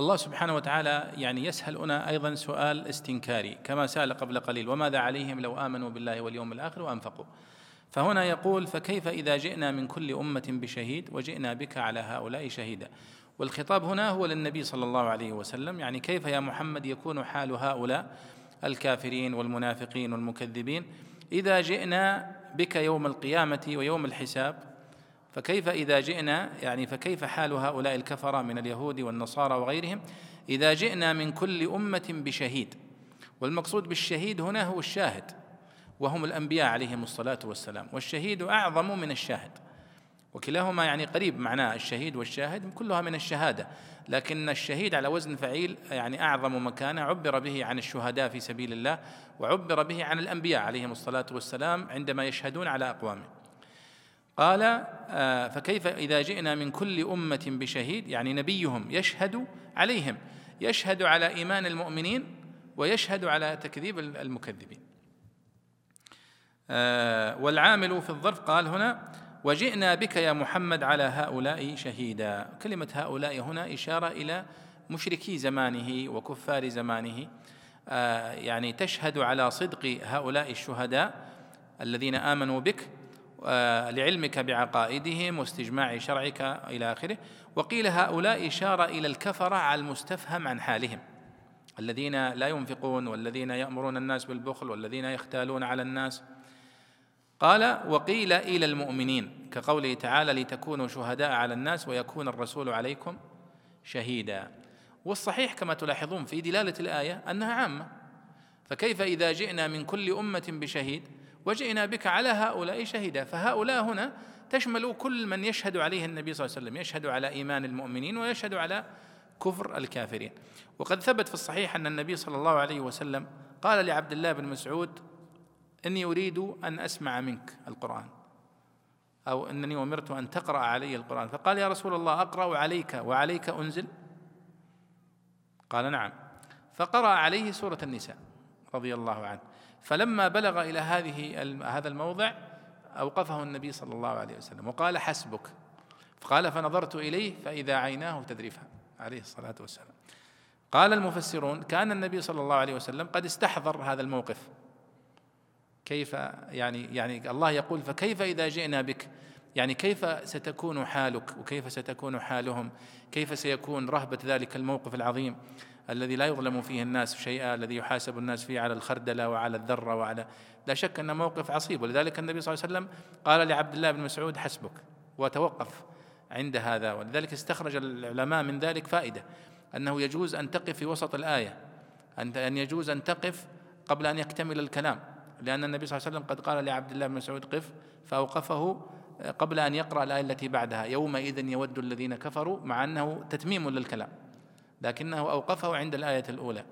الله سبحانه وتعالى يعني يسألنا أيضا سؤال استنكاري كما سأل قبل قليل وماذا عليهم لو آمنوا بالله واليوم الآخر وأنفقوا؟ فهنا يقول فكيف إذا جئنا من كل أمة بشهيد وجئنا بك على هؤلاء شهيدا؟ والخطاب هنا هو للنبي صلى الله عليه وسلم يعني كيف يا محمد يكون حال هؤلاء الكافرين والمنافقين والمكذبين؟ إذا جئنا بك يوم القيامة ويوم الحساب فكيف إذا جئنا يعني فكيف حال هؤلاء الكفرة من اليهود والنصارى وغيرهم؟ إذا جئنا من كل أمة بشهيد والمقصود بالشهيد هنا هو الشاهد وهم الأنبياء عليهم الصلاة والسلام والشهيد أعظم من الشاهد. وكلاهما يعني قريب معناه الشهيد والشاهد كلها من الشهادة لكن الشهيد على وزن فعيل يعني أعظم مكانة عبر به عن الشهداء في سبيل الله وعبر به عن الأنبياء عليهم الصلاة والسلام عندما يشهدون على أقوامهم. قال آه، فكيف إذا جئنا من كل أمة بشهيد يعني نبيهم يشهد عليهم يشهد على إيمان المؤمنين ويشهد على تكذيب المكذبين. آه، والعامل في الظرف قال هنا وجئنا بك يا محمد على هؤلاء شهيدا. كلمة هؤلاء هنا إشارة إلى مشركي زمانه وكفار زمانه. آه، يعني تشهد على صدق هؤلاء الشهداء الذين آمنوا بك لعلمك بعقائدهم واستجماع شرعك إلى آخره. وقيل هؤلاء إشارة إلى الكفرة على المستفهم عن حالهم. الذين لا ينفقون والذين يأمرون الناس بالبخل والذين يختالون على الناس. قال وقيل إلى المؤمنين كقوله تعالى لتكونوا شهداء على الناس ويكون الرسول عليكم شهيدا. والصحيح كما تلاحظون في دلالة الآية أنها عامة. فكيف إذا جئنا من كل أمة بشهيد؟ وجئنا بك على هؤلاء شهيدا. فهؤلاء هنا تشمل كل من يشهد عليه النبي صلى الله عليه وسلم. يشهد على إيمان المؤمنين ويشهد على كفر الكافرين. وقد ثبت في الصحيح أن النبي صلى الله عليه وسلم قال لعبد الله بن مسعود إني أريد أن أسمع منك القرآن أو أنني أمرت أن تقرأ علي القرآن. فقال يا رسول الله أقرأ عليك وعليك أنزل؟ قال نعم. فقرأ عليه سورة النساء رضي الله عنه. فلما بلغ إلى هذه هذا الموضع أوقفه النبي صلى الله عليه وسلم وقال حسبك. قال فنظرت إليه فإذا عيناه تذرفان عليه الصلاة والسلام. قال المفسرون كان النبي صلى الله عليه وسلم قد استحضر هذا الموقف. كيف يعني يعني الله يقول فكيف إذا جئنا بك؟ يعني كيف ستكون حالك؟ وكيف ستكون حالهم؟ كيف سيكون رهبة ذلك الموقف العظيم؟ الذي لا يظلم فيه الناس شيئا الذي يحاسب الناس فيه على الخردلة وعلى الذرة وعلى لا شك أنه موقف عصيب. ولذلك النبي صلى الله عليه وسلم قال لعبد الله بن مسعود حسبك وتوقف عند هذا. ولذلك استخرج العلماء من ذلك فائدة أنه يجوز أن تقف في وسط الآية أن يجوز أن تقف قبل أن يكتمل الكلام. لأن النبي صلى الله عليه وسلم قد قال لعبد الله بن مسعود قف فأوقفه قبل أن يقرأ الآية التي بعدها. يومئذ يود الذين كفروا مع أنه تتميم للكلام. لكنه أوقفه عند الآية الأولى.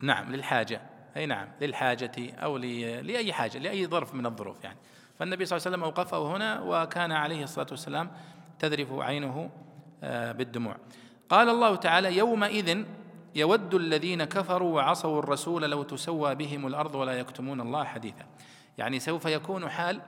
نعم للحاجة. أي نعم للحاجة أو لأي حاجة لأي ظرف من الظروف يعني. فالنبي صلى الله عليه وسلم أوقفه هنا وكان عليه الصلاة والسلام تذرف عينه آه، بالدموع. قال الله تعالى يومئذ يود الذين كفروا وعصوا الرسول لو تسوى بهم الأرض ولا يكتمون الله حديثا. يعني سوف يكون حال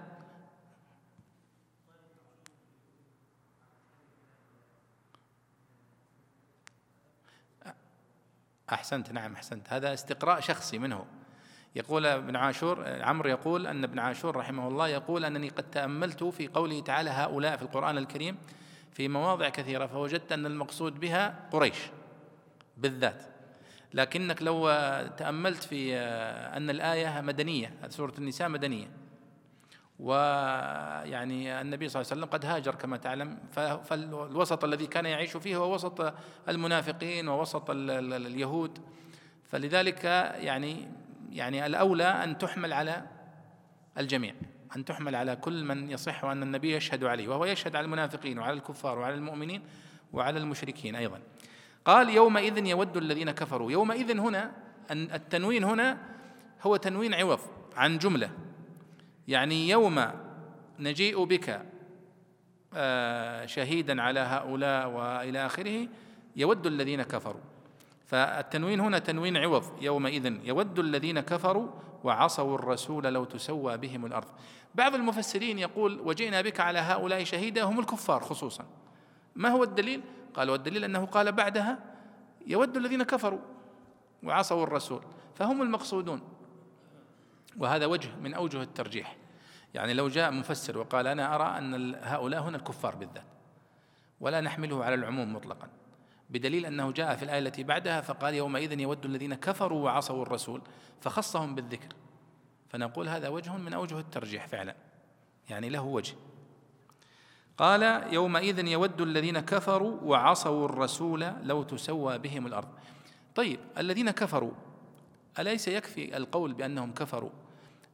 أحسنت نعم أحسنت. هذا استقراء شخصي منه. يقول ابن عاشور عمرو يقول أن ابن عاشور رحمه الله يقول أنني قد تأملت في قوله تعالى هؤلاء في القرآن الكريم في مواضع كثيرة فوجدت أن المقصود بها قريش بالذات. لكنك لو تأملت في أن الآية مدنية سورة النساء مدنية ويعني النبي صلى الله عليه وسلم قد هاجر كما تعلم. فالوسط الذي كان يعيش فيه هو وسط المنافقين ووسط اليهود. فلذلك يعني يعني الأولى أن تحمل على الجميع أن تحمل على كل من يصح أن النبي يشهد عليه وهو يشهد على المنافقين وعلى الكفار وعلى المؤمنين وعلى المشركين أيضا. قال يومئذ يود الذين كفروا. يومئذ هنا التنوين هنا هو تنوين عوض عن جملة. يعني يوم نجيء بك آه، شهيدا على هؤلاء وإلى آخره يود الذين كفروا. فالتنوين هنا تنوين عوض يومئذ. يود الذين كفروا وعصوا الرسول لو تسوى بهم الأرض. بعض المفسرين يقول وجئنا بك على هؤلاء شهيدا هم الكفار خصوصا. ما هو الدليل؟ قال والدليل أنه قال بعدها يود الذين كفروا وعصوا الرسول. فهم المقصودون. وهذا وجه من أوجه الترجيح. يعني لو جاء مفسر وقال أنا أرى أن هؤلاء هنا الكفار بالذات ولا نحمله على العموم مطلقا. بدليل أنه جاء في الآية التي بعدها فقال يومئذ يود الذين كفروا وعصوا الرسول فخصهم بالذكر. فنقول هذا وجه من أوجه الترجيح فعلا. يعني له وجه. قال يومئذ يود الذين كفروا وعصوا الرسول لو تسوى بهم الأرض. طيب الذين كفروا أليس يكفي القول بأنهم كفروا؟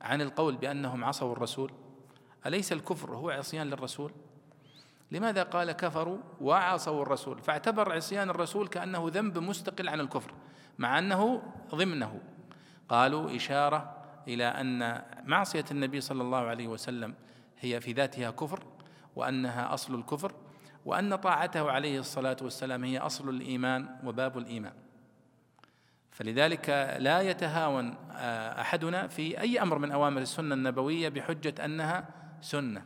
عن القول بأنهم عصوا الرسول؟ أليس الكفر هو عصيان للرسول؟ لماذا قال كفروا وعصوا الرسول؟ فاعتبر عصيان الرسول كأنه ذنب مستقل عن الكفر مع أنه ضمنه. قالوا إشارة إلى أن معصية النبي صلى الله عليه وسلم هي في ذاتها كفر وأنها أصل الكفر وأن طاعته عليه الصلاة والسلام هي أصل الإيمان وباب الإيمان. فلذلك لا يتهاون آه، أحدنا في أي أمر من أوامر السنة النبوية بحجة أنها سنة.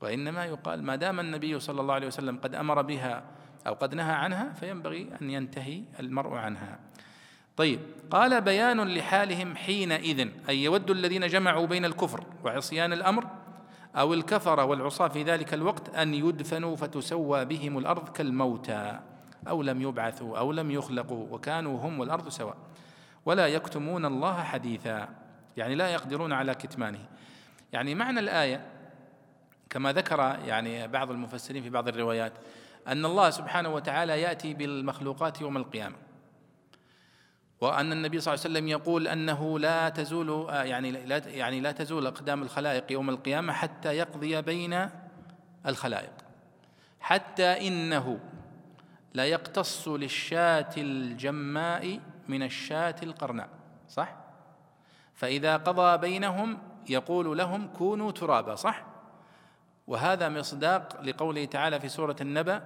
وإنما يقال ما دام النبي صلى الله عليه وسلم قد أمر بها أو قد نهى عنها فينبغي أن ينتهي المرء عنها. طيب قال بيان لحالهم حينئذ أي يود الذين جمعوا بين الكفر وعصيان الأمر أو الكفر والعصاة في ذلك الوقت أن يدفنوا فتسوى بهم الأرض كالموتى. أو لم يبعثوا أو لم يخلقوا وكانوا هم والأرض سواء. ولا يكتمون الله حديثا يعني لا يقدرون على كتمانه. يعني معنى الآية كما ذكر يعني بعض المفسرين في بعض الروايات أن الله سبحانه وتعالى يأتي بالمخلوقات يوم القيامة. وأن النبي صلى الله عليه وسلم يقول أنه لا تزول يعني لا يعني لا تزول أقدام الخلائق يوم القيامة حتى يقضي بين الخلائق. حتى إنه لا يقتص للشاة الجماء من الشاة القرناء صح؟ فإذا قضى بينهم يقول لهم كونوا ترابا صح؟ وهذا مصداق لقوله تعالى في سورة النبأ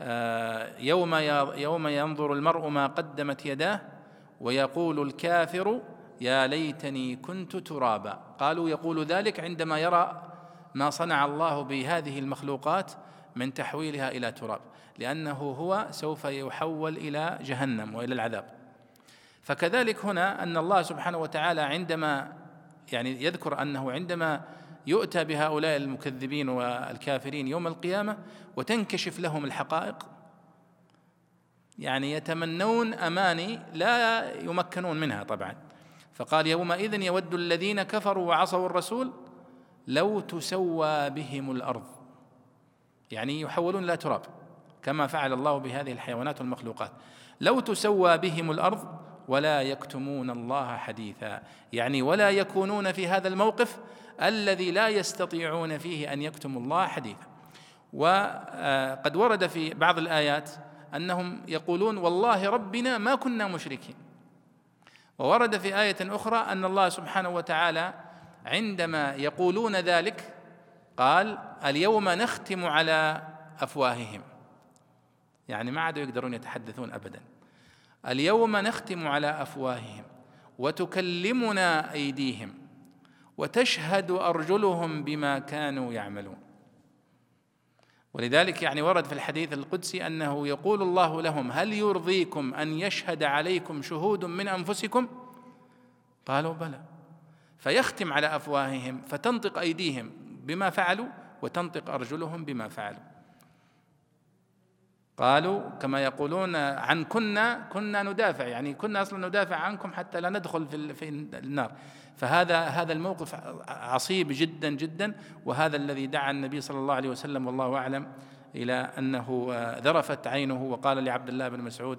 آه، يوم يوم ينظر المرء ما قدمت يداه ويقول الكافر يا ليتني كنت ترابا. قالوا يقول ذلك عندما يرى ما صنع الله بهذه المخلوقات من تحويلها إلى تراب. لأنه هو سوف يحول إلى جهنم وإلى العذاب. فكذلك هنا أن الله سبحانه وتعالى عندما يعني يذكر أنه عندما يؤتى بهؤلاء المكذبين والكافرين يوم القيامة وتنكشف لهم الحقائق يعني يتمنون أماني لا يمكنون منها طبعا. فقال يومئذ يود الذين كفروا وعصوا الرسول لو تسوى بهم الأرض. يعني يحولون إلى تراب. كما فعل الله بهذه الحيوانات والمخلوقات. لو تسوى بهم الأرض ولا يكتمون الله حديثا. يعني ولا يكونون في هذا الموقف الذي لا يستطيعون فيه أن يكتموا الله حديثا. وقد ورد في بعض الآيات أنهم يقولون والله ربنا ما كنا مشركين. وورد في آية أخرى أن الله سبحانه وتعالى عندما يقولون ذلك قال اليوم نختم على أفواههم. يعني ما عادوا يقدرون يتحدثون ابدا. اليوم نختم على أفواههم وتكلمنا أيديهم وتشهد أرجلهم بما كانوا يعملون. ولذلك يعني ورد في الحديث القدسي أنه يقول الله لهم هل يرضيكم أن يشهد عليكم شهود من أنفسكم؟ قالوا بلى. فيختم على أفواههم فتنطق أيديهم بما فعلوا وتنطق أرجلهم بما فعلوا. قالوا كما يقولون عن كنا كنا ندافع يعني كنا أصلا ندافع عنكم حتى لا ندخل في في النار. فهذا هذا الموقف عصيب جدا جدا وهذا الذي دعا النبي صلى الله عليه وسلم والله أعلم إلى أنه ذرفت عينه وقال لعبد الله بن مسعود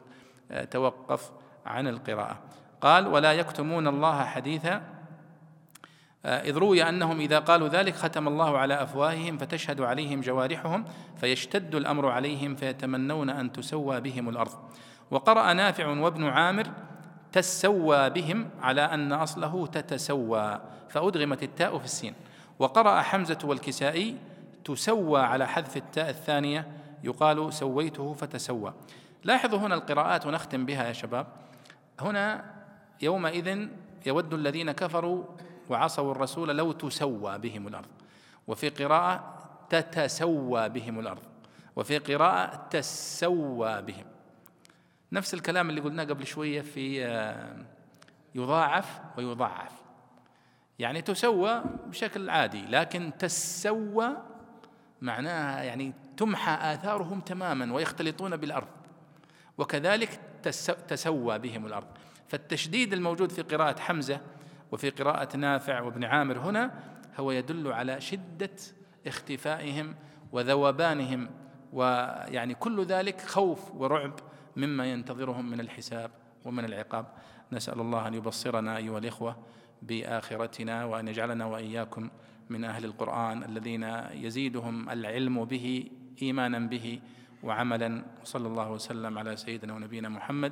توقف عن القراءة. قال ولا يكتمون الله حديثا آه، إذ روي أنهم إذا قالوا ذلك ختم الله على أفواههم فتشهد عليهم جوارحهم فيشتد الأمر عليهم فيتمنون أن تسوى بهم الأرض. وقرأ نافع وابن عامر تسوى بهم على أن أصله تتسوى فأدغمت التاء في السين. وقرأ حمزة والكسائي تسوى على حذف التاء الثانية يقال سويته فتسوى. لاحظوا هنا القراءات ونختم بها يا شباب. هنا يومئذ يود الذين كفروا وعصوا الرسول لو تسوى بهم الأرض. وفي قراءة تتسوى بهم الأرض. وفي قراءة تسوى بهم. نفس الكلام اللي قلناه قبل شوية في آه، يضاعف ويضعف. يعني تسوى بشكل عادي لكن تسوى معناها يعني تمحى آثارهم تماما ويختلطون بالأرض. وكذلك تسوى بهم الأرض. فالتشديد الموجود في قراءة حمزة وفي قراءة نافع وابن عامر هنا هو يدل على شدة اختفائهم وذوبانهم ويعني كل ذلك خوف ورعب مما ينتظرهم من الحساب ومن العقاب. نسأل الله أن يبصرنا أيها الإخوة بآخرتنا وأن يجعلنا وإياكم من أهل القرآن الذين يزيدهم العلم به إيمانا به وعملا. وصلى الله وسلم على سيدنا ونبينا محمد